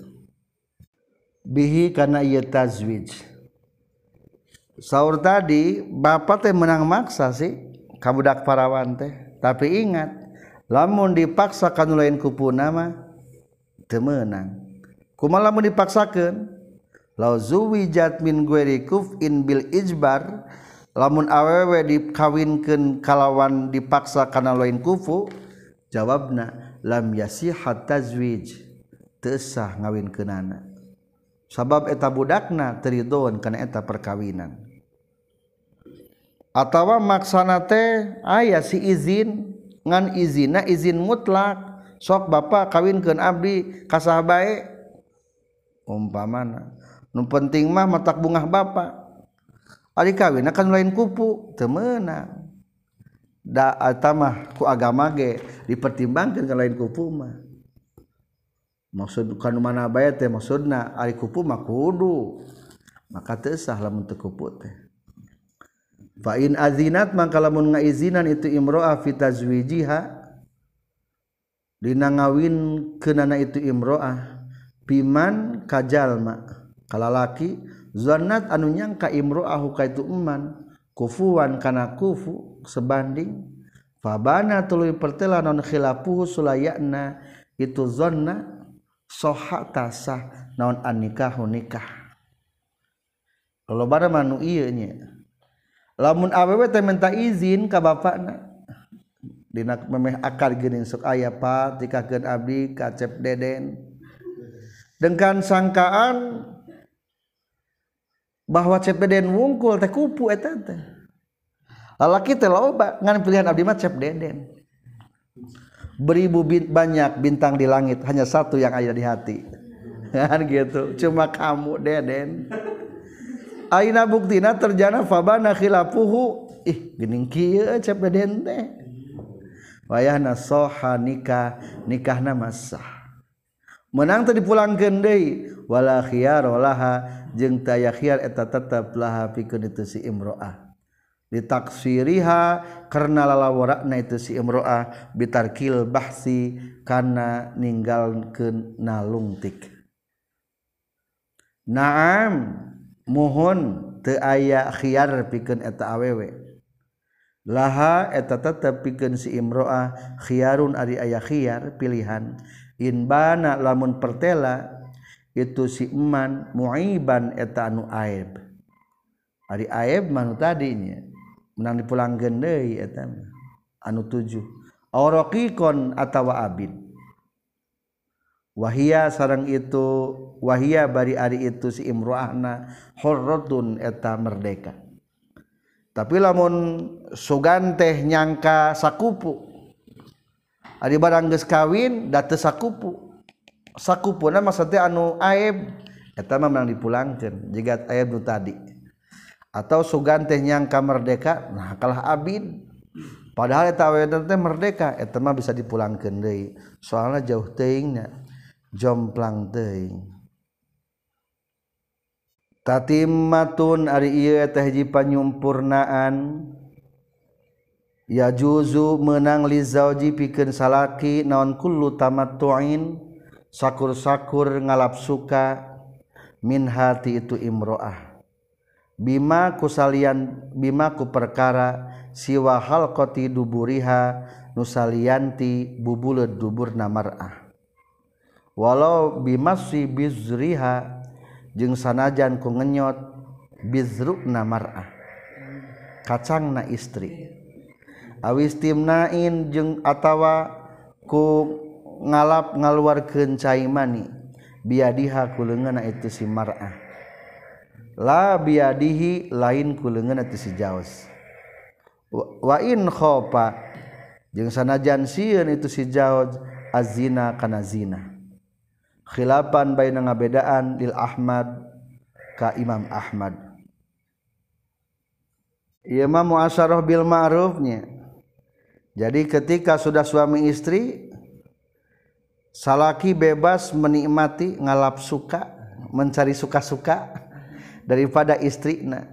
bihi karena ieu tazwij. sahur tadi bapak teh menang maksa sih. Kabudak parawan teh. Tapi ingat lamun dipaksakan lain kupu mah teu meunang kumaha lamun dipaksakeun? Lau zuwijat min kuf kufin bil ijbar lamun awewe dikawinkeun kalawan dipaksa kana lain kufu jawabna lam yasihat tazwij. Teu sah ngawinkeunana. Sabab eta budakna teridoan kana eta perkawinan. atawa maksana teh aya si izin ngan izina izin mutlak. Sok bapak kawinkeun abdi ka sah bae umpamana nu penting mah matak bungah bapak ari kawin akan lain kupu teu meunang. Da atamah ku agama ge dipertimbangkeun ka lain kupu mah. Maksud kan mana bae teh maksudna ari kupu mah kudu. Maka teu sah lamun teu kupu teh. Fain azinat maka lamun ngaizinan itu imro'ah fitazwijiha dina ngawin kenana itu imro'ah piman kajalma kalalaki zannat anu nyangka imro'ah ka itu eman kufuan kana kufu sebanding. Fabana tuluy pertela non khilafuhu sulayana itu zanna soha tasah naon an nikahu nikah. Kalau bara manu iya nya. Lamun awewe teh minta izin ka bapakna dina memeh akar geuning sok aya pa tikakeun abdi ka cep deden. Dengan sangkaan bahwa cep deden wungkul teh kupu eta teh. Lalaki teh loba ngan pilihan abdi mah cep deden. Beribu bin, banyak bintang di langit hanya satu yang ada di hati. *laughs* Kan gitu cuma kamu deden Aina buktina terjana fabana khilafuhu ih gening kieu cep gaden teh. Wayahna soha nikah nikahna masah. Menang tadi pulang deui wala khiyar walaha jeung taya khiyar eta tetep laha pikeun itu si imro'ah. Ditaksiriha karena lalawarakna itu si imro'ah bitarkil bahsi kana ninggalkeun nalungtik. Naam mohon te aya khiar pikeun eta awewe. Laha eta tetep pikeun si imro'ah khiarun ari aya khiar pilihan. In bana lamun pertela itu si eman muiban eta anu aib. Ari aib manu tadinya menang dipulang deui eta anu tujuh. Auraqikon atawa abid. wahia sarang itu wahia bari ari itu si imroahna horrotun eta merdeka. Tapi lamun sugan teh nyangka sakupu ari barang geus kawin date sakupu. Sakupuna maksudnya anu aib eta mah menang dipulangkeun jiga aib nu tadi. Atau sugan teh nyangka merdeka nah kalah abid. Padahal eta teh merdeka eta mah bisa dipulangkeun deui. Soalna jauh teuingna. jomplang teuing. Tatimmatun ari ieu teh hiji panyumpurnaan ya juzu menang li zauji pikeun salaki naon kullu tamattu'in. Sakur-sakur ngalap suka. Min hati itu imroah. Bima kusalian bima ku perkara siwa halqati duburiha nusalianti bubuleud duburna mar'ah. walau bimasi bizriha jeung sanajan ku ngenyot bizrukna mar'ah kacangna istri. Awis timnain jeung atawa ku ngalap ngaluarkeun cai mani biadiha ku leungeunna itu si mar'ah la biadihi lain ku leungeunna teu si jaos. Wa in khofa jeung sanajan sieun itu si jaos azina kana zina. Khilapan baina ngabedaan lil Ahmad ka Imam Ahmad. Ieu mah muasyarah bil ma'rufnya jadi ketika sudah suami istri salaki bebas menikmati ngalap suka mencari suka-suka daripada istri nah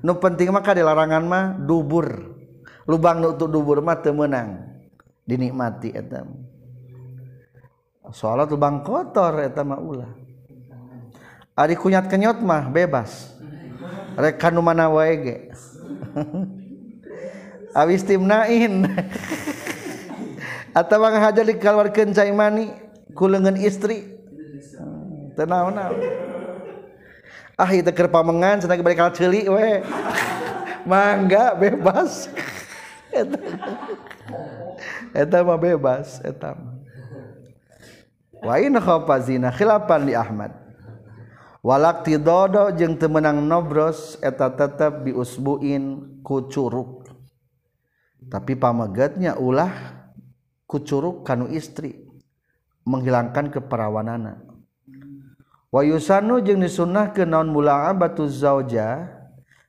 nu penting maka di larangan mah dubur. Lubang nu dubur mah temenang dinikmati etam soalnya lubang kotor etam mah ulah. Ari kunyat kenyot mah bebas. Rek kanu mana wae ge awis *laughs* timnain *laughs* atau ngahajar dikeluarkan cai mani kulengan istri. Tenang tenang ah itu keur pamengan cenah balik ka ceuli we. *laughs* Mangga bebas. Eta eta mah bebas eta wa in khafa zina khilafan li Ahmad. Walak tidodo jeung teu meunang nobros eta tetep bi usbuin ku curug. Tapi pamagetnya ulah kucurug kanu istri menghilangkan keperawanana. Wa yusanu jeung disunnah ke naon mula'abatu zauja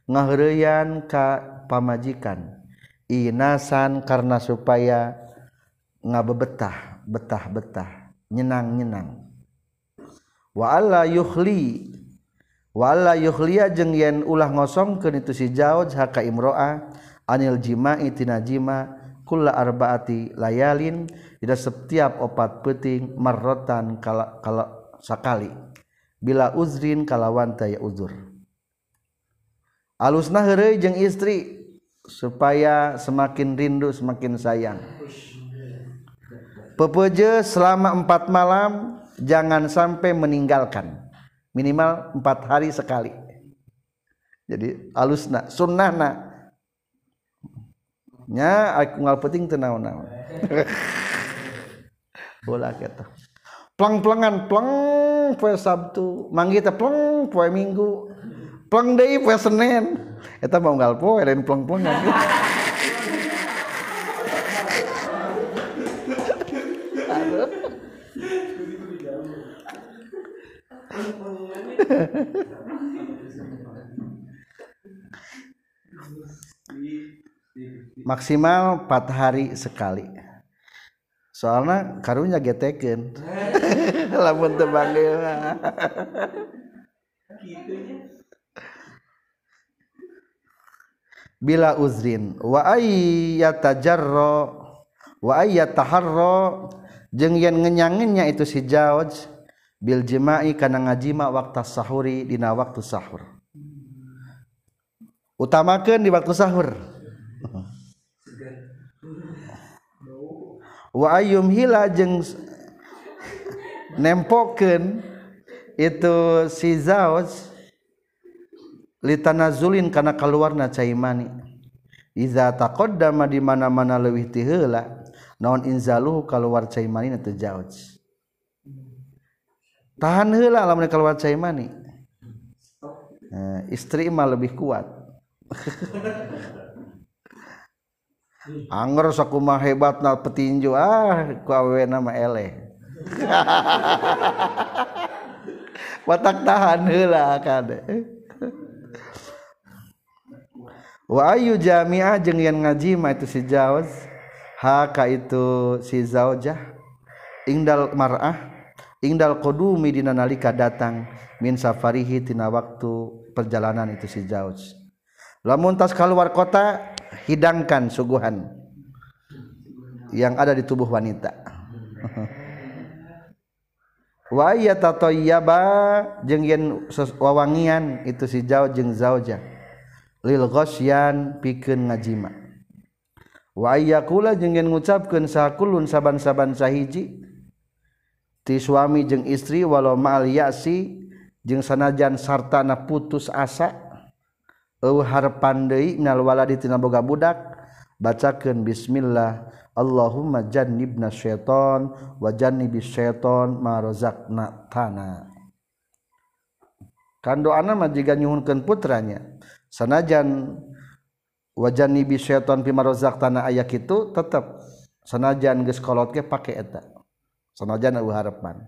ngaheureyan ka pamajikan. Inasan karena supaya ngabebetah betah-betah nyenang-nyenang wala yuhli wala yuhlia jeung yen ulah ngosong ke itu si jauh haka imroa anil jima'i tina jima kulla arbaati layalin tidak setiap opat peting marrotan kala, kala sakali bila uzrin kalawan taya uzur. Alusna heureuy jeung istri supaya semakin rindu semakin sayang. Pepeje selama empat malam jangan sampai meninggalkan. Minimal empat hari sekali. Jadi alusna sunnah nya aku ngal penting teu naon-naon. *laughs* Bola kita plang-plangan plang poe Sabtu. Manggi teh plang poe Minggu. Plang deui poe Senin eta mau ngal poe lain plang-plangan *laughs* maksimal 4 hari sekali. Soalnya karunya geteken *laughs* lamun teu bila uzrin. Wa ayyatajarra wa ayyataharra jeung yen ngenyanginnya itu si jauj bil jima'i kana ngajima waktu sahuri dina waktu sahur. Utamakan di waktu sahur. Wa ayyum hila jeung nempokeun itu si zaos litanazulin kana kaluarna cai mani. Iza taqaddama di mana-mana leuwih ti heula naon inzaluhu kaluar cai mani teu zauj tahan heula lamun keluar caimani nah, istri mah lebih kuat. *laughs* Anger sakuma hebat na petinju. Ah ku awewe nama ele. *laughs* Watak tahan heula kade. Wa ayu jami'ah jeung yang ngaji mah itu si Jauz. Haka itu si zaujah. Ingdal mar'ah ingdal qudumi dina nalika datang min safarihi tina waktu perjalanan itu si jauj. Lamun tas keluar kota hidangkan suguhan yang ada di tubuh wanita. *laughs* Wa yatatayyaba jeung yen wawangian itu si jauj jeung zauja. Lil ghasyan pikeun ngajima. Wa ayyakula jeung yen ngucapkeun sakulun saban-saban sahiji ti suami jeung istri walau ma'al ya'si jeung sanajan sartana putus asa eueuh harepan deui minal waladi tina boga budak bacakeun bismillah Allahumma jannibna syaiton wa jannibis syaiton ma razaqna tana. Kandoana mah jiga nyuhunkeun putranya sanajan wajan nibi syaiton pima rozak tanah ayak itu tetap sanajan geus kolot ge pake eta. sanajan u harepan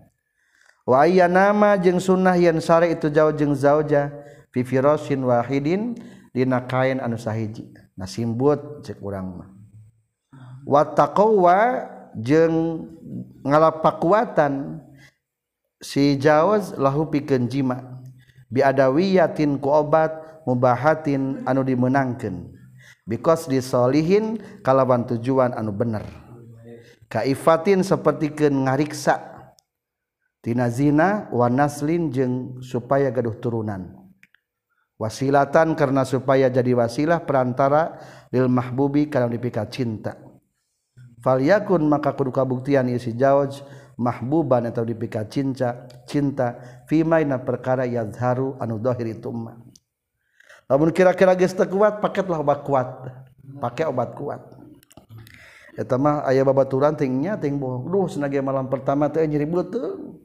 wa nama jeung sunnah yen sare itu jauh jeung zauja fi firasin wahidin dina kain anu sahiji. Nasimbut cek urang mah. Wa taqwa jeung ngalapakuatan si jauz lahu pikeun jima. Bi adawiyatin ku obat mubahatin anu dimenangkeun. Because disolihin kalawan tujuan anu bener. kaifatin seperti ngariksa. Tina zina wanaslin jeng supaya gaduh turunan. Wasilatan karena supaya jadi wasilah perantara lil mahbubi kalau dipika cinta. Falyakun maka kudu kabuktian isi jawaj mahbuban atau dipika cinta cinta fimaina perkara yadharu anu dohir itu Lamun kira-kira geus kuat paketlah obat kuat. Pakai obat kuat. Mah aya babaturan tingnya ting bohong. Duh senage malam pertama teh nyeri beuteung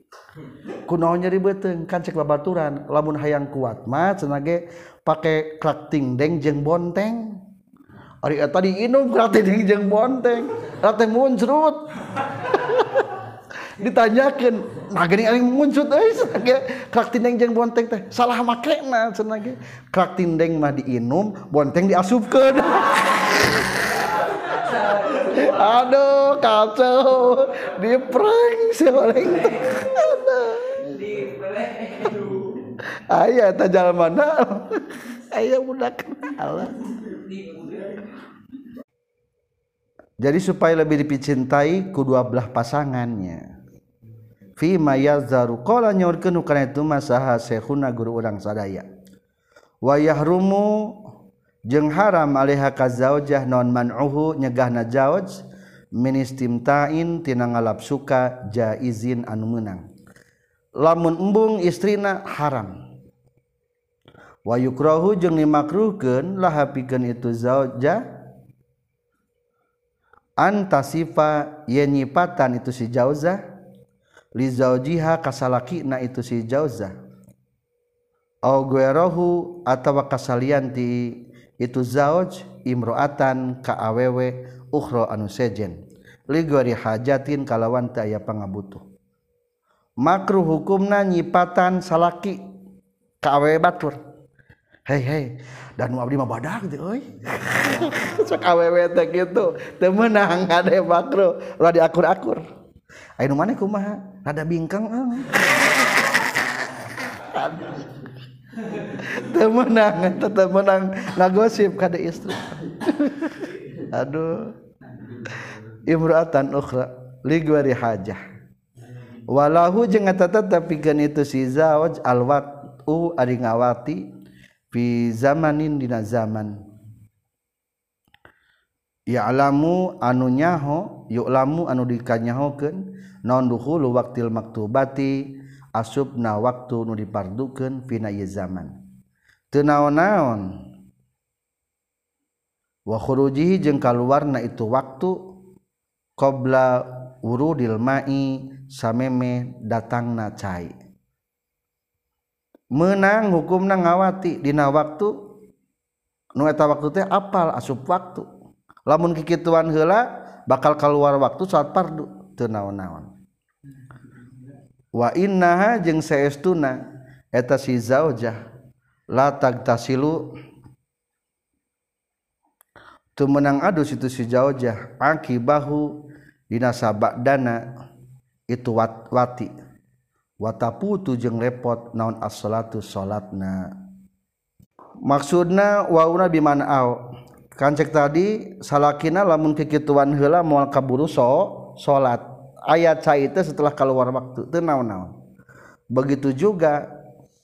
kunaon nyeri beuteung kan cek babaturan lamun hayang kuat mah senage pake klak deng jeung bonteng. Ari eta diinum krating jeung bonteng. Rate muncrut *laughs* ditanyakan nah gini aing muncul euy? Senage krak tindeng jeung bonteng teh. Salah makena senage krak tindeng mah diinum bonteng diasupkeun *laughs* aduh kacau. Di prank si orang ayah tajal mana ayah budak Allah jadi supaya lebih dicintai kedua belah pasangannya. Fi mayazaru qala nyaurkeun kana itu masaha syekhuna guru urang sadaya. Wa yahrumu jeung haram alaiha ka zaujah non man'uhu nyegahna zauj ministimtain tina ngalap suka jaizin anu menang lamun embung istrina haram. Wa yukrahu jeung dimakruhkeun laha pikeun itu zauja. Antasifa yenyipatan itu si jauzah li zaujiha kasalakina itu si jauzah au guerohu atawa kasalianti itu zauj. imroatan kaawewe uhro anu sejen. Ligori hajatin kalawan teu aya pangabutuh. Makruh hukumna nyipatan salaki. Kaawewe batur. Hei hei dan nu abdi mah badak teh euy. *laughs* Sok awewe teh kitu. Teu meunang ade makruh. Ulah diakur-akur. Aya nu maneh kumaha? Rada bingkang *laughs* menang tetap menang. Ngagosip kada istri. Aduh. Imraatan ukhra li gwari hajah. Walahu jeung eta tetep pikeun itu si zawaj alwatu ari ngawati fi zamanin dina zaman. Ya'lamu anu nyaho yu'lamu anu dikanyahokeun naon dukhulu waqtil maktubati asubna waktu nu dipardukeun pina ieu zaman. Teu naon-naon? Wa khurujihi jeung kaluarna itu waktu qabla urudil mai sameme datangna cai. Menang hukumna ngawati dina waktu nu eta waktu teh apal asup waktu. Lamun kikituan heula bakal keluar waktu saat pardu teu naon-naon. Wa innaha jeung saestuna eta si zaujah. La tagtasilu tu menang adus itu si zaujah. Akibahu dina sabadana itu wat, wati. Wataputu jeung repot naon as-salatu salatna. Maksudna wauna bimana au? Kancek tadi salakina lamun kikituan heula moal kaburu so salat ayat cai itu setelah keluar waktu itu naon-naon. Begitu juga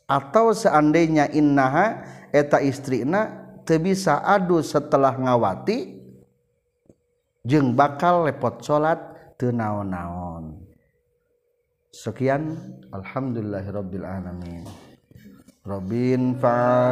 atau seandainya innaha eta istrina teu bisa adu setelah ngawati jeung bakal lepot salat teu naon-naon. Sekian alhamdulillahirabbil alamin. Robin fa